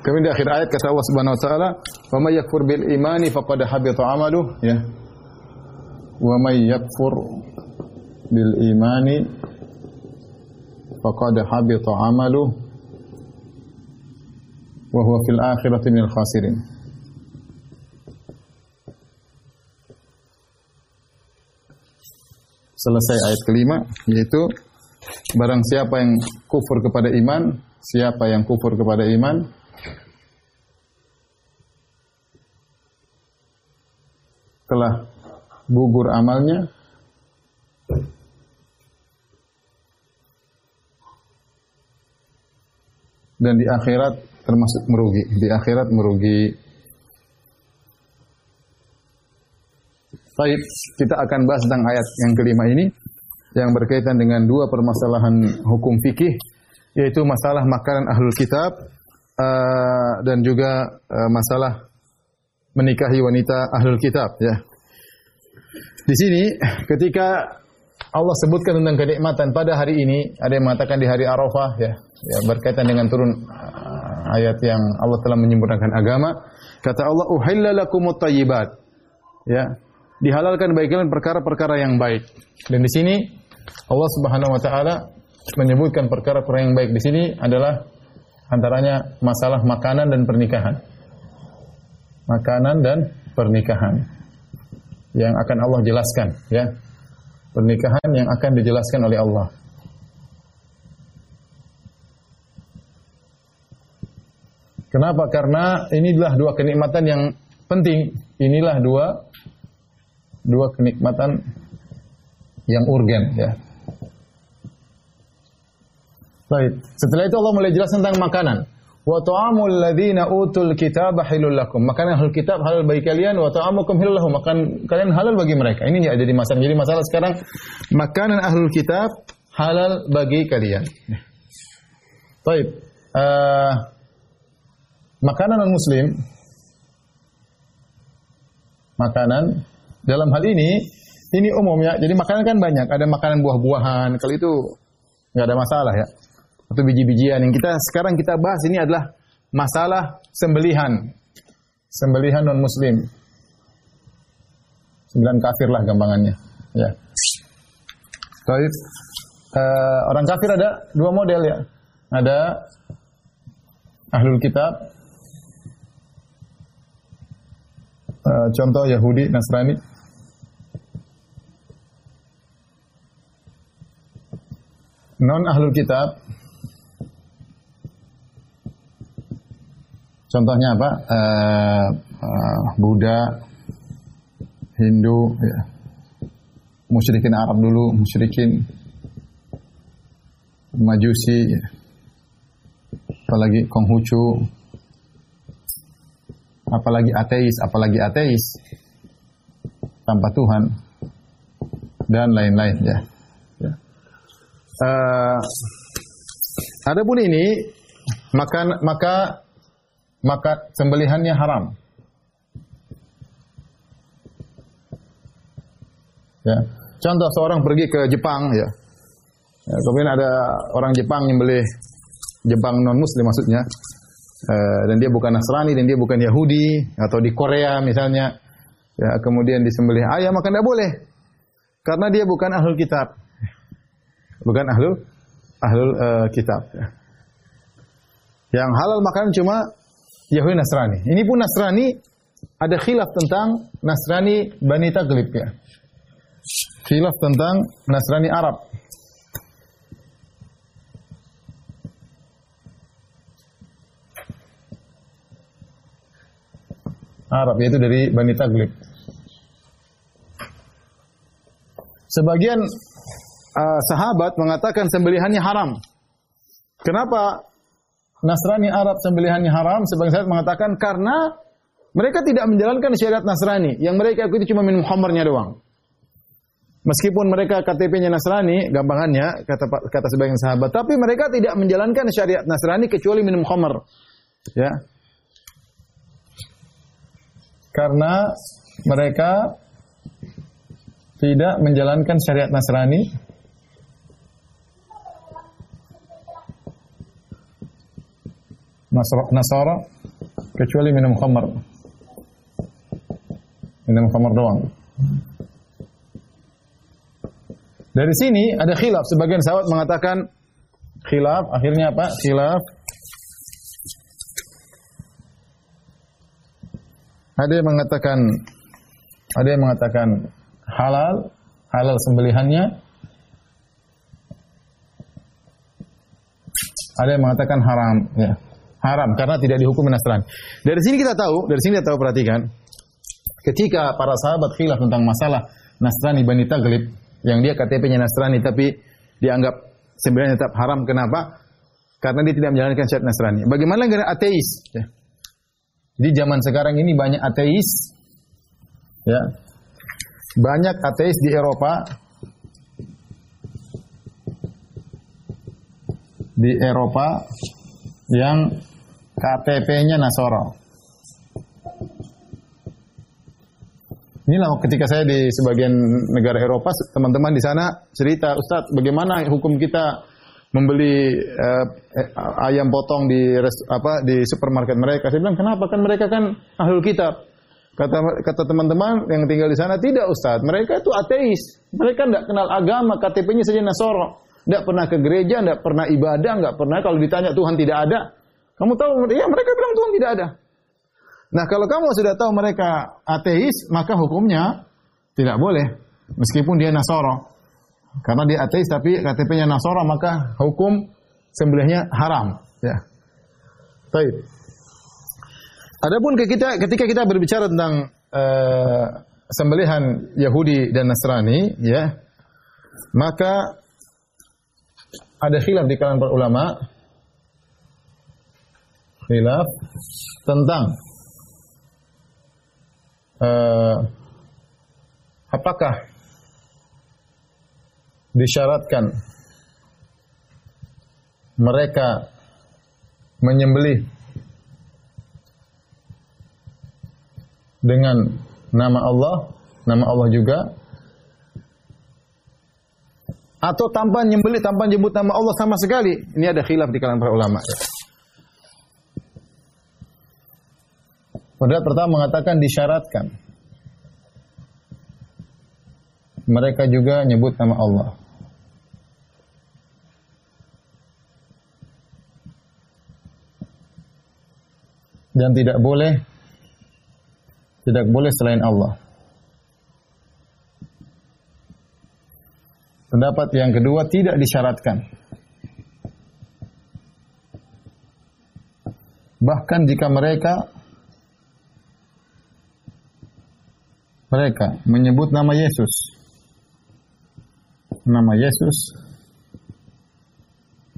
Kemudian di akhir ayat kata Allah Subhanahu wa taala, "Wa may yakfur bil imani faqad habita 'amaluhu." Ya. Wa may yakfur bil imani faqad habita 'amaluhu wa huwa fil akhirati minal khasirin. selesai ayat kelima yaitu barang siapa yang kufur kepada iman, siapa yang kufur kepada iman telah gugur amalnya dan di akhirat termasuk merugi, di akhirat merugi Baik, kita akan bahas tentang ayat yang kelima ini yang berkaitan dengan dua permasalahan hukum fikih yaitu masalah makanan ahlul kitab uh, dan juga uh, masalah menikahi wanita ahlul kitab ya. Di sini ketika Allah sebutkan tentang kenikmatan pada hari ini, ada yang mengatakan di hari Arafah ya, ya berkaitan dengan turun ayat yang Allah telah menyempurnakan agama. Kata Allah, "Uhilla lakumut thayyibat." Ya, dihalalkan bagi kalian perkara-perkara yang baik. Dan di sini Allah Subhanahu wa taala menyebutkan perkara-perkara yang baik di sini adalah antaranya masalah makanan dan pernikahan. Makanan dan pernikahan yang akan Allah jelaskan ya. Pernikahan yang akan dijelaskan oleh Allah. Kenapa? Karena inilah dua kenikmatan yang penting. Inilah dua dua kenikmatan yang urgen ya. Baik, setelah itu Allah mulai jelas tentang makanan. wa ta'amul ladzina utul kitab halul lakum. Makanan ahlul kitab halal bagi kalian wa ta'amukum halal lahum. Makan kalian halal bagi mereka. Ini jadi masalah. Jadi masalah sekarang makanan ahlul kitab halal bagi kalian. Baik. Uh, makanan non muslim makanan dalam hal ini ini umum ya. Jadi makanan kan banyak. Ada makanan buah-buahan. Kalau itu nggak ada masalah ya atau biji-bijian. Yang kita sekarang kita bahas ini adalah masalah sembelihan. Sembelihan non muslim. Sembilan kafir lah gampangannya. Ya. Baik. Uh, orang kafir ada dua model ya. Ada ahlul kitab. Uh, contoh Yahudi, Nasrani. Non ahlul kitab Contohnya apa? Uh, uh, Buddha, Hindu, ya. musyrikin Arab dulu, musyrikin Majusi, ya. apalagi Konghucu, apalagi ateis, apalagi ateis tanpa Tuhan dan lain-lain ya. ya. Uh, adapun ini maka maka maka sembelihannya haram. Ya. Contoh seorang pergi ke Jepang ya. ya kemudian ada orang Jepang yang beli Jepang non muslim maksudnya. Uh, dan dia bukan Nasrani dan dia bukan Yahudi atau di Korea misalnya. Ya, kemudian disembelih ayam maka tidak boleh. Karena dia bukan ahlul kitab. Bukan ahlul ahlul uh, kitab. Yang halal makan cuma Yahudi Nasrani. Ini pun Nasrani ada khilaf tentang Nasrani Bani Taglib ya. Khilaf tentang Nasrani Arab. Arab yaitu dari Bani Taglib. Sebagian uh, sahabat mengatakan sembelihannya haram. Kenapa Nasrani Arab sembelihannya haram, sebagian saya mengatakan karena mereka tidak menjalankan syariat Nasrani. Yang mereka ikuti cuma minum khamrnya doang. Meskipun mereka KTP-nya Nasrani, gampangannya kata kata sebagian sahabat, tapi mereka tidak menjalankan syariat Nasrani kecuali minum khamr. Ya. Karena mereka tidak menjalankan syariat Nasrani, Nasara kecuali minum khamar. Minum khamar doang. Dari sini ada khilaf. Sebagian sahabat mengatakan khilaf. Akhirnya apa? Khilaf. Ada yang mengatakan ada yang mengatakan halal, halal sembelihannya. Ada yang mengatakan haram, ya haram karena tidak dihukum Nasrani. Dari sini kita tahu, dari sini kita tahu perhatikan, ketika para sahabat khilaf tentang masalah Nasrani Bani Taglib yang dia KTP-nya Nasrani tapi dianggap sebenarnya tetap haram. Kenapa? Karena dia tidak menjalankan syariat Nasrani. Bagaimana dengan ateis? Ya. Jadi zaman sekarang ini banyak ateis, ya, banyak ateis di Eropa, di Eropa yang KTP-nya Nasoro. Inilah ketika saya di sebagian negara Eropa, teman-teman di sana cerita, Ustadz, bagaimana hukum kita membeli eh, ayam potong di rest, apa di supermarket mereka? Saya bilang, kenapa? Kan mereka kan ahlul kitab. Kata kata teman-teman yang tinggal di sana, tidak Ustadz, mereka itu ateis. Mereka tidak kenal agama, KTP-nya saja Nasoro. Tidak pernah ke gereja, tidak pernah ibadah, nggak pernah kalau ditanya Tuhan tidak ada, kamu tahu, ya mereka bilang Tuhan tidak ada. Nah kalau kamu sudah tahu mereka ateis, maka hukumnya tidak boleh. Meskipun dia Nasoro. Karena dia ateis tapi KTP-nya Nasoro, maka hukum sembelihnya haram. Ya. Baik. Adapun kita, ketika kita berbicara tentang uh, sembelihan Yahudi dan Nasrani, ya, maka ada khilaf di kalangan para ulama khilaf tentang uh, apakah disyaratkan mereka menyembelih dengan nama Allah, nama Allah juga atau tanpa nyembelih, tanpa nyebut nama Allah sama sekali. Ini ada khilaf di kalangan para ulama. Pendapat pertama mengatakan disyaratkan. Mereka juga nyebut nama Allah. Dan tidak boleh tidak boleh selain Allah. Pendapat yang kedua tidak disyaratkan. Bahkan jika mereka mereka menyebut nama Yesus. Nama Yesus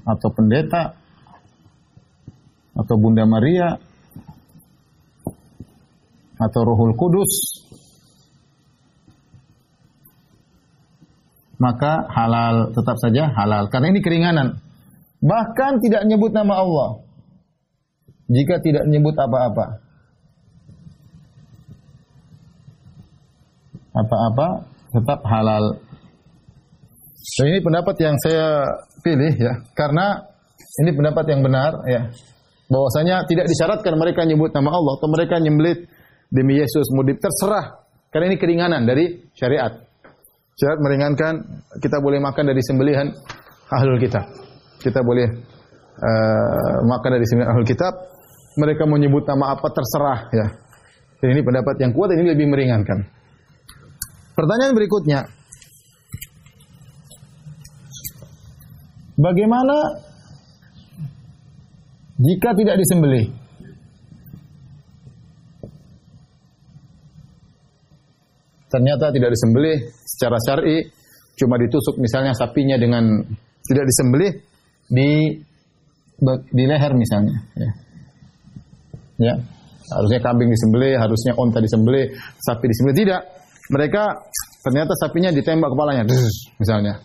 atau pendeta atau Bunda Maria atau Rohul Kudus maka halal tetap saja halal karena ini keringanan. Bahkan tidak nyebut nama Allah. Jika tidak nyebut apa-apa. Apa-apa tetap halal. Dan ini pendapat yang saya pilih ya, karena ini pendapat yang benar ya. Bahwasanya tidak disyaratkan mereka nyebut nama Allah atau mereka nyembelih demi Yesus mudib terserah karena ini keringanan dari syariat. Syarat meringankan, kita boleh makan dari sembelihan ahlul kitab. Kita boleh uh, makan dari sembelihan ahlul kitab. Mereka menyebut nama apa terserah ya. Dan ini pendapat yang kuat, ini lebih meringankan. Pertanyaan berikutnya. Bagaimana jika tidak disembelih? Ternyata tidak disembelih secara syar'i, cuma ditusuk misalnya sapinya dengan tidak disembelih di di leher misalnya, ya. Ya. Harusnya kambing disembelih, harusnya onta disembelih, sapi disembelih tidak. Mereka ternyata sapinya ditembak kepalanya, misalnya.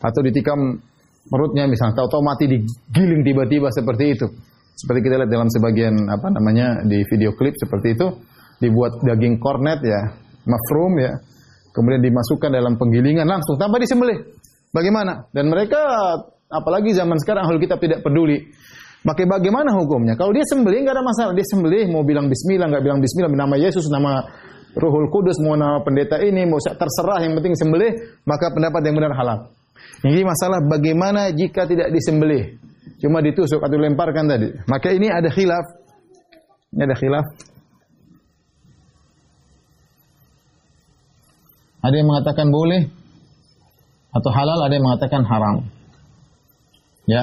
Atau ditikam perutnya misalnya, tahu-tahu mati digiling tiba-tiba seperti itu. Seperti kita lihat dalam sebagian apa namanya di video klip seperti itu, dibuat daging kornet ya, mafrum ya. Kemudian dimasukkan dalam penggilingan langsung tanpa disembelih. Bagaimana? Dan mereka apalagi zaman sekarang ahli kitab tidak peduli. Maka bagaimana hukumnya? Kalau dia sembelih nggak ada masalah. Dia sembelih mau bilang bismillah, nggak bilang bismillah, nama Yesus, nama Ruhul Kudus, mau nama pendeta ini, mau terserah yang penting sembelih, maka pendapat yang benar halal. Ini masalah bagaimana jika tidak disembelih. Cuma ditusuk atau lemparkan tadi. Maka ini ada khilaf. Ini ada khilaf Ada yang mengatakan boleh atau halal, ada yang mengatakan haram. Ya.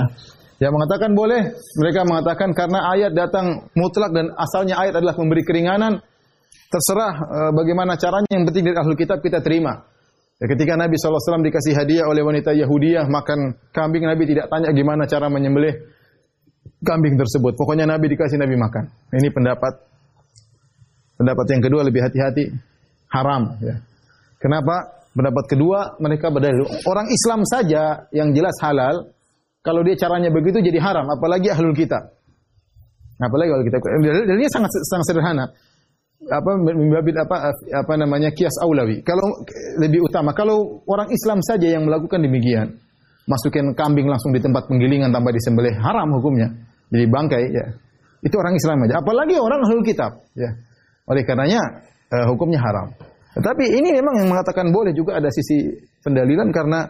Yang mengatakan boleh, mereka mengatakan karena ayat datang mutlak dan asalnya ayat adalah memberi keringanan, terserah e, bagaimana caranya yang penting dari ahli kitab kita terima. Ya, ketika Nabi SAW dikasih hadiah oleh wanita Yahudiyah makan kambing, Nabi tidak tanya gimana cara menyembelih kambing tersebut. Pokoknya Nabi dikasih Nabi makan. Ini pendapat pendapat yang kedua lebih hati-hati haram. Ya. Kenapa? Pendapat kedua mereka berdalil orang Islam saja yang jelas halal kalau dia caranya begitu jadi haram apalagi ahlul kitab. Apalagi kalau kita dalilnya sangat sangat sederhana. Apa membabit apa apa namanya kias aulawi. Kalau lebih utama kalau orang Islam saja yang melakukan demikian masukin kambing langsung di tempat penggilingan tanpa disembelih haram hukumnya. Jadi bangkai ya. Itu orang Islam aja. Apalagi orang ahlul kitab ya. Oleh karenanya uh, hukumnya haram. Tetapi ini memang yang mengatakan boleh juga ada sisi pendalilan karena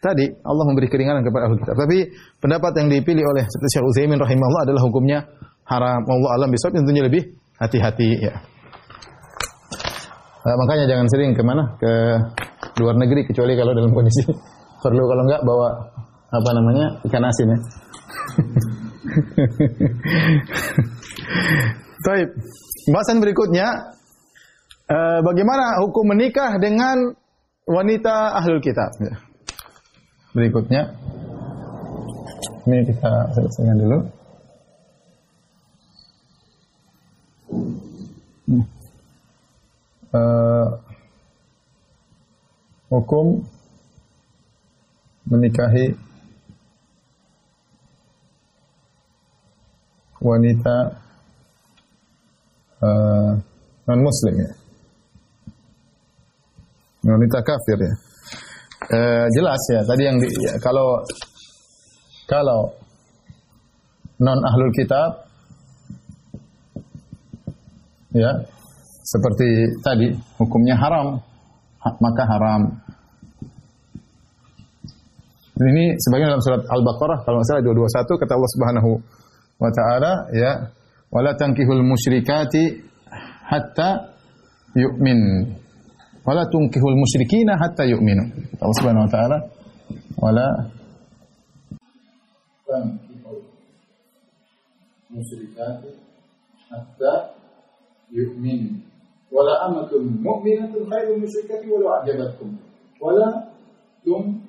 tadi Allah memberi keringanan kepada ahli kitab. Tapi pendapat yang dipilih oleh Syekh Utsaimin rahimahullah adalah hukumnya haram. Allah alam bisawab tentunya lebih hati-hati ya. Nah, makanya jangan sering ke mana ke luar negeri kecuali kalau dalam kondisi <laughs> perlu kalau enggak bawa apa namanya ikan asin ya. <laughs> Baik. Bahasan berikutnya Eh, bagaimana hukum menikah dengan wanita ahlul kitab. Ya. Berikutnya. Ini kita selesaikan dulu. Uh, hukum menikahi wanita eh, uh, non muslim ya wanita kafir ya? Uh, jelas ya tadi yang di, ya, kalau kalau non ahlul kitab ya seperti tadi hukumnya haram maka haram. Ini sebagian dalam surat Al-Baqarah kalau salah 221 kata Allah Subhanahu wa taala ya wala tankihul musyrikati hatta yu'min wala tunkihul musyrikina hatta yu'minu Allah Subhanahu wa taala wala musyrikati hatta yu'min wala amatun mu'minatun khairun musyrikati walau a'jabatkum wala tum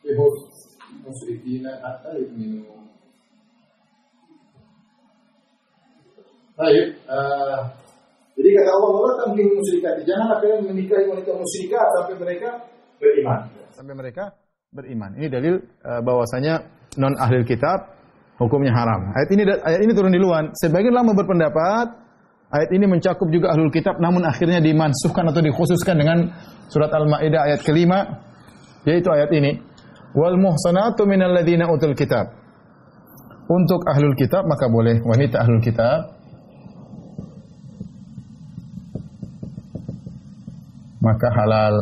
bihus musyrikina hatta yu'minu Baik, uh, jadi kata Allah, "Wala tamkihul musyrikati." Janganlah kalian menikahi wanita musyrikat sampai mereka beriman. Sampai mereka beriman. Ini dalil uh, bahwasanya non ahli kitab hukumnya haram. Ayat ini ayat ini turun di luar. Sebagian lama berpendapat Ayat ini mencakup juga ahlul kitab namun akhirnya dimansuhkan atau dikhususkan dengan surat Al-Maidah ayat kelima yaitu ayat ini wal muhsanatu minal ladzina utul kitab. Untuk ahlul kitab maka boleh wanita ahlul kitab maka halal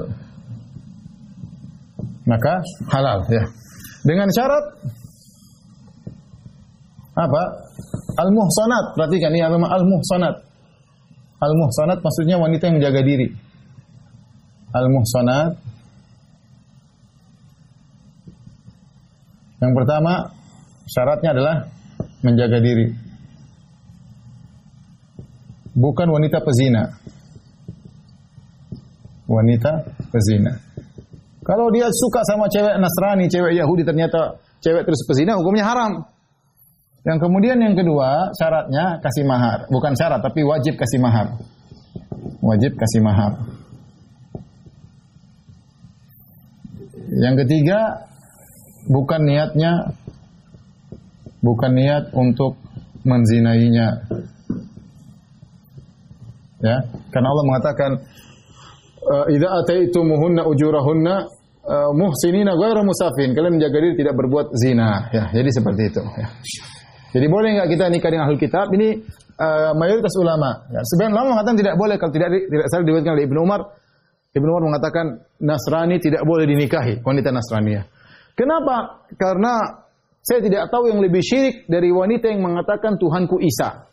maka halal ya. Dengan syarat apa? Al-muhsanat. Perhatikan ini al-muhsanat. Al-muhsanat maksudnya wanita yang menjaga diri. Al-muhsanat Yang pertama syaratnya adalah menjaga diri. Bukan wanita pezina. Wanita pezina. Kalau dia suka sama cewek Nasrani, cewek Yahudi ternyata cewek terus pezina, hukumnya haram. Yang kemudian yang kedua syaratnya kasih mahar, bukan syarat tapi wajib kasih mahar. Wajib kasih mahar. Yang ketiga bukan niatnya bukan niat untuk menzinainya. Ya, karena Allah mengatakan idza ataitumuhunna ujurahunna uh, muhsinina ghairu musafin. Kalian menjaga diri tidak berbuat zina. Ya, jadi seperti itu. Ya. Jadi boleh nggak kita nikah dengan ahli kitab? Ini uh, mayoritas ulama. Ya, sebenarnya ulama mengatakan tidak boleh kalau tidak tidak salah diriwayatkan oleh Ibnu Umar. Ibnu Umar mengatakan Nasrani tidak boleh dinikahi wanita Nasrani. Kenapa? Karena saya tidak tahu yang lebih syirik dari wanita yang mengatakan Tuhanku Isa.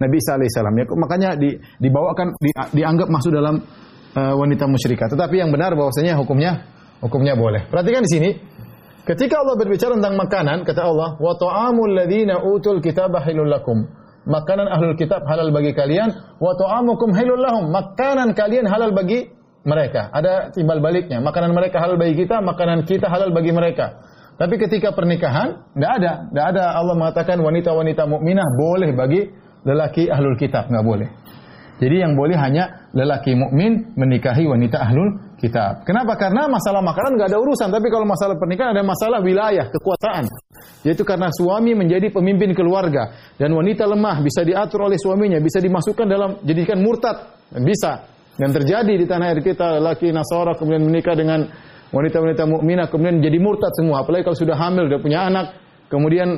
Nabi Isa alaihissalam. Ya, makanya di, dibawakan di, dianggap masuk dalam uh, wanita musyrikat. Tetapi yang benar bahwasanya hukumnya hukumnya boleh. Perhatikan di sini Ketika Allah berbicara tentang makanan, kata Allah, "Wa ta'amul ladzina utul kitaba halul lakum." Makanan ahlul kitab halal bagi kalian, wa ta'amukum halul lahum. Makanan kalian halal bagi mereka. Ada timbal baliknya. Makanan mereka halal bagi kita, makanan kita halal bagi mereka. Tapi ketika pernikahan, tidak ada. Tidak ada Allah mengatakan wanita-wanita mukminah boleh bagi lelaki ahlul kitab. Tidak boleh. Jadi yang boleh hanya lelaki mukmin menikahi wanita ahlul kitab. Kenapa? Karena masalah makanan nggak ada urusan, tapi kalau masalah pernikahan ada masalah wilayah, kekuasaan. Yaitu karena suami menjadi pemimpin keluarga dan wanita lemah bisa diatur oleh suaminya, bisa dimasukkan dalam jadikan murtad, bisa. Dan terjadi di tanah air kita lelaki Nasara kemudian menikah dengan wanita-wanita mukminah kemudian jadi murtad semua, apalagi kalau sudah hamil, sudah punya anak, kemudian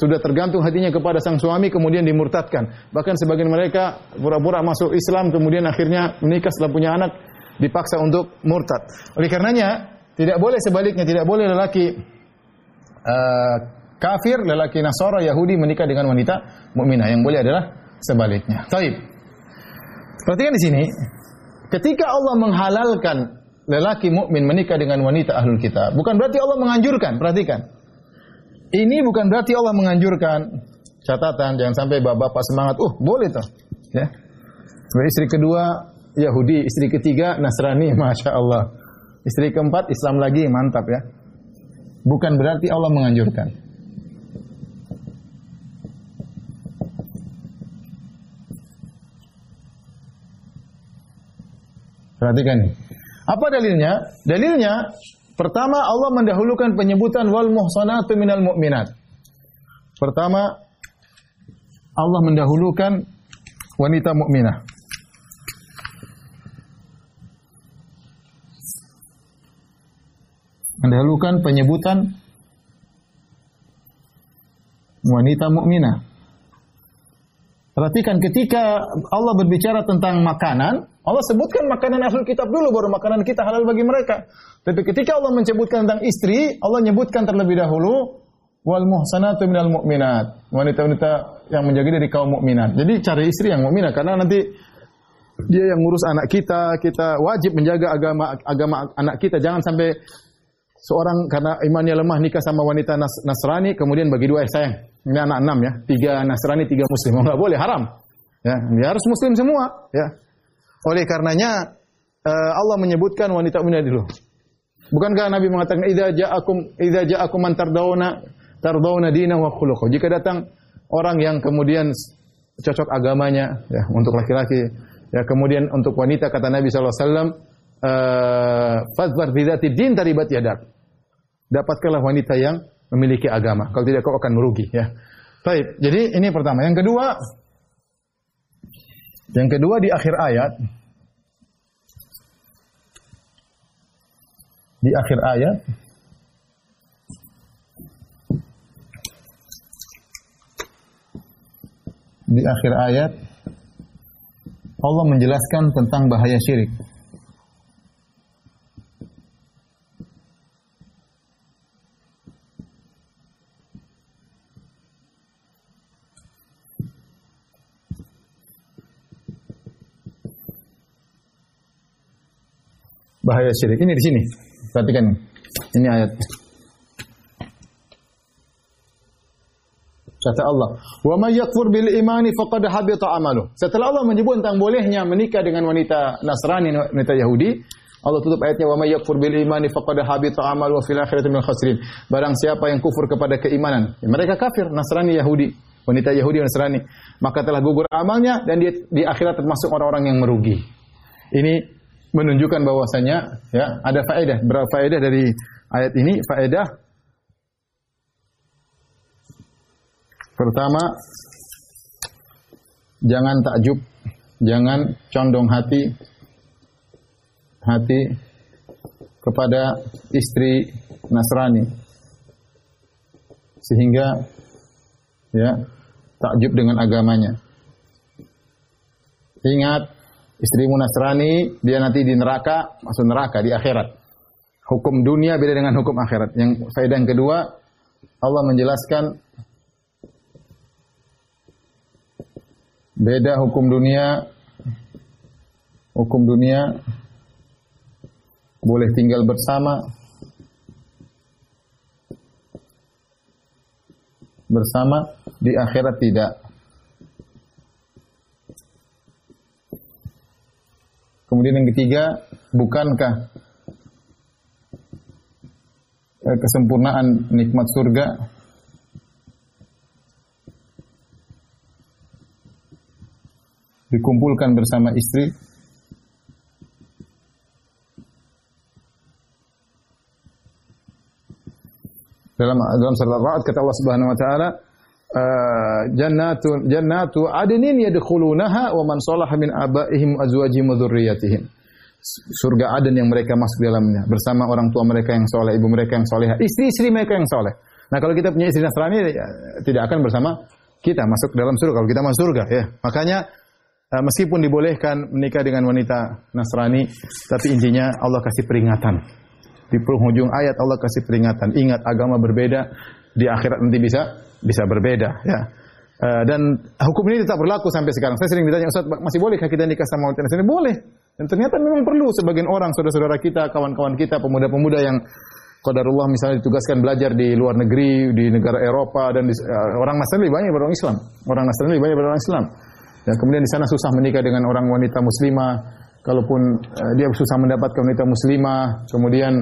sudah tergantung hatinya kepada sang suami kemudian dimurtadkan. Bahkan sebagian mereka pura-pura masuk Islam kemudian akhirnya menikah setelah punya anak dipaksa untuk murtad. Oleh karenanya tidak boleh sebaliknya, tidak boleh lelaki uh, kafir, lelaki Nasara, Yahudi menikah dengan wanita mukminah. Yang boleh adalah sebaliknya. Taib. Perhatikan di sini, ketika Allah menghalalkan lelaki mukmin menikah dengan wanita ahlul kitab, bukan berarti Allah menganjurkan, perhatikan. Ini bukan berarti Allah menganjurkan catatan jangan sampai bapak-bapak semangat, "Uh, boleh toh." Ya. Sebagai istri kedua Yahudi, istri ketiga Nasrani, <laughs> masya Allah. Istri keempat Islam lagi, mantap ya. Bukan berarti Allah menganjurkan. Perhatikan nih. Apa dalilnya? Dalilnya pertama Allah mendahulukan penyebutan wal muhsanatu minal mu'minat. Pertama Allah mendahulukan wanita mukminah. Mendahulukan penyebutan wanita mukminah. Perhatikan ketika Allah berbicara tentang makanan, Allah sebutkan makanan ahli kitab dulu baru makanan kita halal bagi mereka. Tapi ketika Allah menyebutkan tentang istri, Allah menyebutkan terlebih dahulu wal muhsanatu minal mu'minat. Wanita-wanita yang menjaga dari kaum mukminat. Jadi cari istri yang mukminah karena nanti dia yang ngurus anak kita, kita wajib menjaga agama agama anak kita. Jangan sampai seorang karena imannya lemah nikah sama wanita Nas Nasrani kemudian bagi dua eh sayang. Ini anak enam ya. Tiga Nasrani tiga Muslim. Oh, nggak boleh haram. Ya dia harus Muslim semua ya. Oleh karenanya uh, Allah menyebutkan wanita mukminah dulu. Bukankah Nabi mengatakan idza ja'akum idza ja'akum man tardawna tardawna dina wa khuluquh. Jika datang orang yang kemudian cocok agamanya ya untuk laki-laki ya kemudian untuk wanita kata Nabi wasallam uh, fadhfar bi din taribat yadak. Dapatkanlah wanita yang memiliki agama. Kalau tidak kau akan merugi ya. Baik, jadi ini pertama. Yang kedua, yang kedua di akhir ayat di akhir ayat di akhir ayat Allah menjelaskan tentang bahaya syirik. Bahaya syirik. Ini di sini. Perhatikan ini ayat. Kata Allah, "Wa may yakfur bil imani faqad habita amalu." Setelah Allah menyebut tentang bolehnya menikah dengan wanita Nasrani, wanita Yahudi, Allah tutup ayatnya, "Wa may yakfur bil imani faqad habita amalu wa fil akhirati minal khasirin." Barang siapa yang kufur kepada keimanan, ya mereka kafir, Nasrani Yahudi, wanita Yahudi Nasrani, maka telah gugur amalnya dan dia di akhirat termasuk orang-orang yang merugi. Ini menunjukkan bahwasanya ya ada faedah. Berapa faedah dari ayat ini? Faedah pertama jangan takjub, jangan condong hati hati kepada istri Nasrani sehingga ya takjub dengan agamanya. Ingat istrimu Nasrani, dia nanti di neraka, masuk neraka di akhirat. Hukum dunia beda dengan hukum akhirat. Yang faedah yang kedua, Allah menjelaskan beda hukum dunia hukum dunia boleh tinggal bersama bersama di akhirat tidak Kemudian yang ketiga, bukankah eh, kesempurnaan nikmat surga? Dikumpulkan bersama istri. Dalam dalam surat Al-Ra'd kata Allah Subhanahu wa taala Eh, jannatu jannatu adnin yadkhulunaha wa man salaha min abaihim azwajihim wa dzurriyyatihim. Surga Aden yang mereka masuk dalamnya bersama orang tua mereka yang soleh, ibu mereka yang soleh, istri-istri mereka yang soleh. Nah kalau kita punya istri Nasrani ya, tidak akan bersama kita masuk dalam surga kalau kita masuk surga ya. Makanya uh, meskipun dibolehkan menikah dengan wanita Nasrani, tapi intinya Allah kasih peringatan. Di penghujung ayat Allah kasih peringatan. Ingat agama berbeda, di akhirat nanti bisa bisa berbeda ya. Uh, dan hukum ini tetap berlaku sampai sekarang. Saya sering ditanya, Ustaz, masih bolehkah kita nikah sama wanita Nasrani? Boleh. Dan ternyata memang perlu sebagian orang, saudara-saudara kita, kawan-kawan kita, pemuda-pemuda yang qadarullah misalnya ditugaskan belajar di luar negeri, di negara Eropa dan di, uh, orang Nasrani lebih banyak orang Islam. Orang Nasrani lebih banyak orang Islam. Dan kemudian di sana susah menikah dengan orang wanita muslimah. Kalaupun uh, dia susah mendapatkan wanita muslimah, kemudian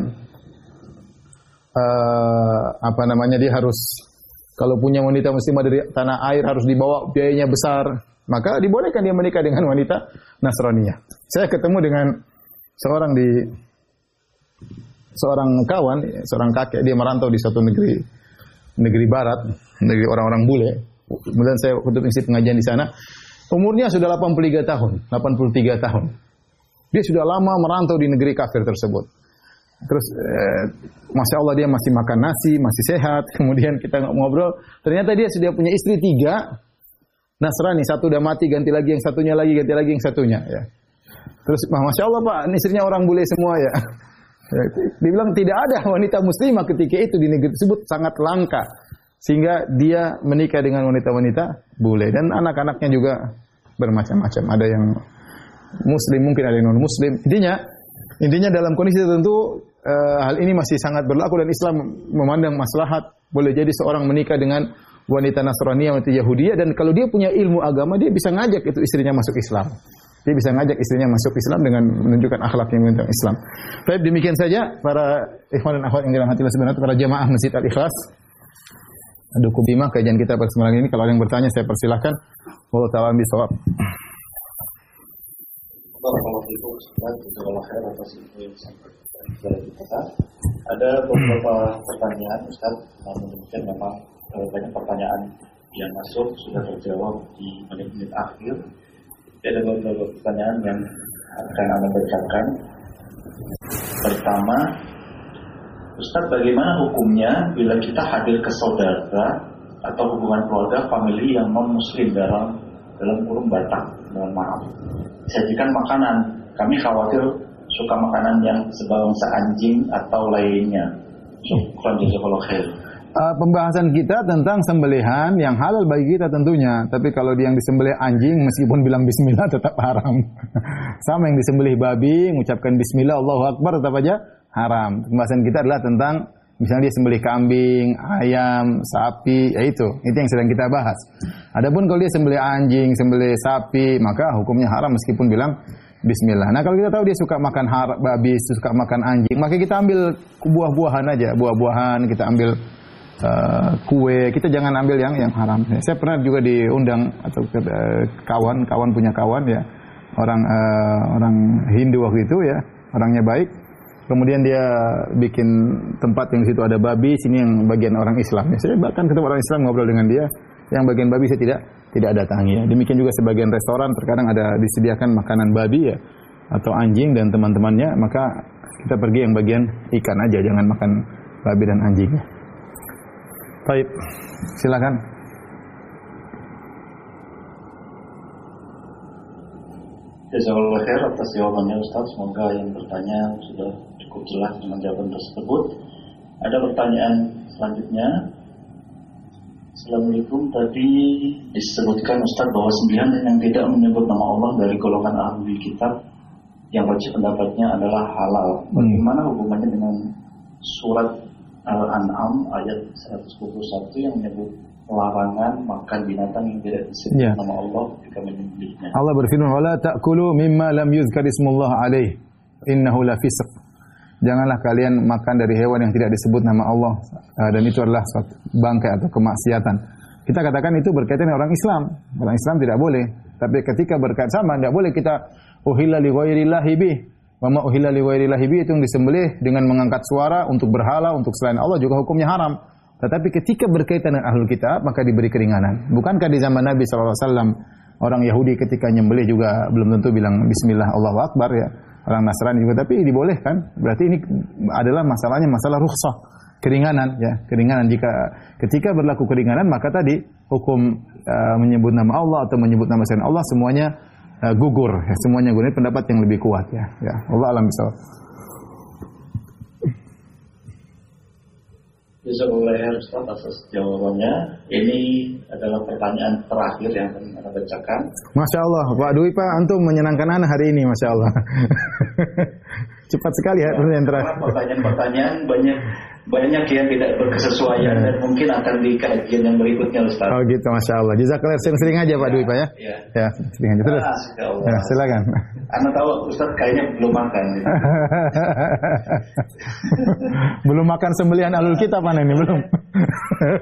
uh, apa namanya dia harus kalau punya wanita muslimah dari tanah air harus dibawa biayanya besar, maka dibolehkan dia menikah dengan wanita Nasraniyah. Saya ketemu dengan seorang di seorang kawan, seorang kakek dia merantau di suatu negeri negeri barat, negeri orang-orang bule. Kemudian saya untuk isi pengajian di sana. Umurnya sudah 83 tahun, 83 tahun. Dia sudah lama merantau di negeri kafir tersebut. Terus, eh, masya Allah dia masih makan nasi, masih sehat. <laughs> Kemudian kita ngobrol, ternyata dia sudah punya istri tiga. Nasrani satu udah mati, ganti lagi yang satunya lagi, ganti lagi yang satunya. Ya. Terus, masya Allah pak, istrinya orang bule semua ya. <laughs> Ya, dibilang tidak ada wanita muslimah ketika itu di negeri tersebut sangat langka. Sehingga dia menikah dengan wanita-wanita bule. Dan anak-anaknya juga bermacam-macam. Ada yang muslim, mungkin ada yang non-muslim. Intinya, intinya dalam kondisi tertentu, uh, hal ini masih sangat berlaku dan Islam memandang maslahat. Boleh jadi seorang menikah dengan wanita Nasrani, wanita Yahudi, dan kalau dia punya ilmu agama, dia bisa ngajak itu istrinya masuk Islam. Dia bisa ngajak istrinya masuk Islam dengan menunjukkan akhlak yang menunjukkan Islam. Baik, demikian saja para ikhwan dan akhwat yang dirahmati Allah Subhanahu para jemaah Masjid Al-Ikhlas. Duku Bima kajian kita pada kesempatan ini kalau ada yang bertanya saya persilahkan. Allah taala bisawab. Ada beberapa pertanyaan Ustaz, namun demikian memang eh, banyak pertanyaan yang masuk sudah terjawab di menit-menit akhir. Ada beberapa pertanyaan yang akan Anda bacakan. Pertama, Ustaz bagaimana hukumnya bila kita hadir ke saudara atau hubungan keluarga family yang non muslim dalam dalam kurung Batak mohon maaf. Sajikan makanan. Kami khawatir suka makanan yang sebangsa anjing atau lainnya syukran jazakallahu khair uh, pembahasan kita tentang sembelihan yang halal bagi kita tentunya. Tapi kalau dia yang disembelih anjing meskipun bilang bismillah <laughs> tetap haram. Sama yang disembelih babi mengucapkan bismillah Allahu akbar tetap aja haram. Pembahasan kita adalah tentang misalnya dia sembelih kambing, ayam, sapi, ya itu. Itu yang sedang kita bahas. Adapun kalau dia sembelih anjing, sembelih sapi, maka hukumnya haram meskipun bilang Bismillah. Nah kalau kita tahu dia suka makan har babi, suka makan anjing, maka kita ambil buah-buahan aja, buah-buahan kita ambil uh, kue, kita jangan ambil yang yang haram. Saya pernah juga diundang atau uh, kawan, kawan punya kawan ya, orang uh, orang Hindu waktu itu ya, orangnya baik. Kemudian dia bikin tempat yang situ ada babi, sini yang bagian orang Islam. Ya, saya bahkan ketemu orang Islam ngobrol dengan dia, yang bagian babi saya tidak tidak datangi ya. Demikian juga sebagian restoran terkadang ada disediakan makanan babi ya atau anjing dan teman-temannya, maka kita pergi yang bagian ikan aja, jangan makan babi dan anjing. Baik, silakan. Jazakallah khair atas jawabannya Ustaz. Semoga yang bertanya sudah cukup jelas dengan jawaban tersebut. Ada pertanyaan selanjutnya. Assalamualaikum. Tadi disebutkan Ustaz bahwa sembilan yang tidak menyebut nama Allah dari golongan ahli kitab yang baca pendapatnya adalah halal. Hmm. Bagaimana hubungannya dengan surat Al-An'am ayat 121 yang menyebut larangan makan binatang yang tidak disebut ya. nama Allah ketika menyembelihnya. Allah berfirman, "Wala ta'kulu mimma lam yuzkar ismullah alaih, innahu la fisq." Janganlah kalian makan dari hewan yang tidak disebut nama Allah ah, dan itu adalah bangkai atau kemaksiatan. Kita katakan itu berkaitan dengan orang Islam. Orang Islam tidak boleh. Tapi ketika berkaitan sama, tidak boleh kita uhilla li ghairillahi bih Wa ma uhilla li itu yang disembelih dengan mengangkat suara untuk berhala untuk selain Allah juga hukumnya haram. Tetapi ketika berkaitan dengan ahlul kitab maka diberi keringanan. Bukankah di zaman Nabi SAW orang Yahudi ketika nyembelih juga belum tentu bilang Bismillah Allahu Akbar ya. Orang Nasrani juga. Tapi dibolehkan. Berarti ini adalah masalahnya masalah rukhsah. Keringanan ya. Keringanan. Jika ketika berlaku keringanan maka tadi hukum uh, menyebut nama Allah atau menyebut nama selain Allah semuanya uh, gugur ya, semuanya gugur. Ini pendapat yang lebih kuat ya. Ya Allah alam bisa Jazakallah Ustaz atas jawabannya. Ini adalah pertanyaan terakhir yang akan kita bacakan. Masya Allah, Pak Dwi Pak, antum menyenangkan anak hari ini, Masya Allah. <laughs> Cepat sekali ya, pertanyaan terakhir. Pertanyaan-pertanyaan banyak banyak yang tidak berkesesuaian dan mungkin akan di kajian yang berikutnya Ustaz. Oh gitu, Masya Allah. Jazakallah sering-sering aja Pak Dwi Pak ya. Iya. Ya, sering aja terus. Ah, ya, silakan. Anda tahu Ustaz kayaknya belum makan. Gitu. <laughs> belum makan sembelihan alul kita mana ini belum.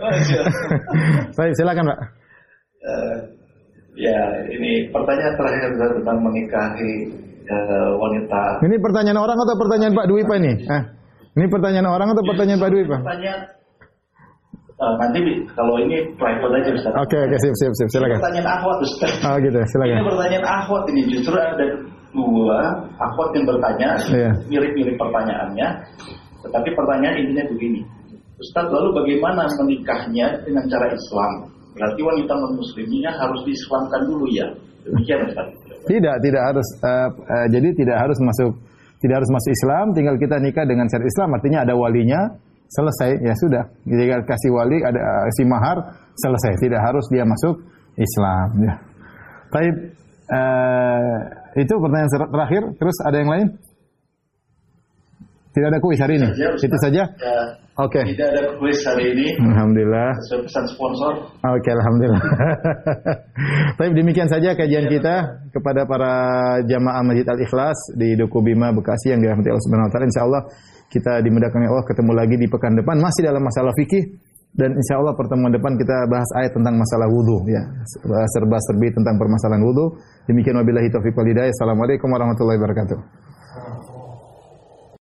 oh, iya. Baik, silakan Pak. Uh, ya, ini pertanyaan terakhir tentang menikahi eh, wanita. Ini pertanyaan orang atau pertanyaan Pak Dwi Pak ini? Eh, ini pertanyaan orang atau pertanyaan Pak Dwi Pak? Pertanyaan eh, nanti kalau ini private aja Ustaz. Oke oke sip sip sip silakan. Pertanyaan akhwat Ustaz. Oh gitu Ini silakan. pertanyaan akhwat ini justru ada dua akhwat yang bertanya Iya. mirip-mirip pertanyaannya, tetapi pertanyaan intinya begini. Ustaz, lalu bagaimana menikahnya dengan cara Islam? Berarti wanita non muslimnya harus diislamkan dulu ya. Demikian Ustaz. Tidak tidak harus eh, eh, jadi tidak harus masuk tidak harus masuk Islam, tinggal kita nikah dengan syariat Islam artinya ada walinya selesai ya sudah. Jika kasih wali ada eh, kasih mahar selesai, tidak harus dia masuk Islam ya. Baik eh, itu pertanyaan terakhir, terus ada yang lain? Tidak ada kuis hari ini. Ya, Ustaz. Itu saja. Ya, Oke. Tidak ada kuis hari ini Alhamdulillah. sesuai pesan sponsor. Oke, alhamdulillah. <laughs> Tapi demikian saja kajian kita kepada para jamaah Masjid Al Ikhlas di Duku Bima Bekasi yang dirahmati Allah Subhanahu wa taala. Insyaallah kita dimudahkan oleh Allah ketemu lagi di pekan depan masih dalam masalah fikih dan insya Allah pertemuan depan kita bahas ayat tentang masalah wudhu ya serba serbi tentang permasalahan wudhu demikian wabillahi taufiq wal hidayah assalamualaikum warahmatullahi wabarakatuh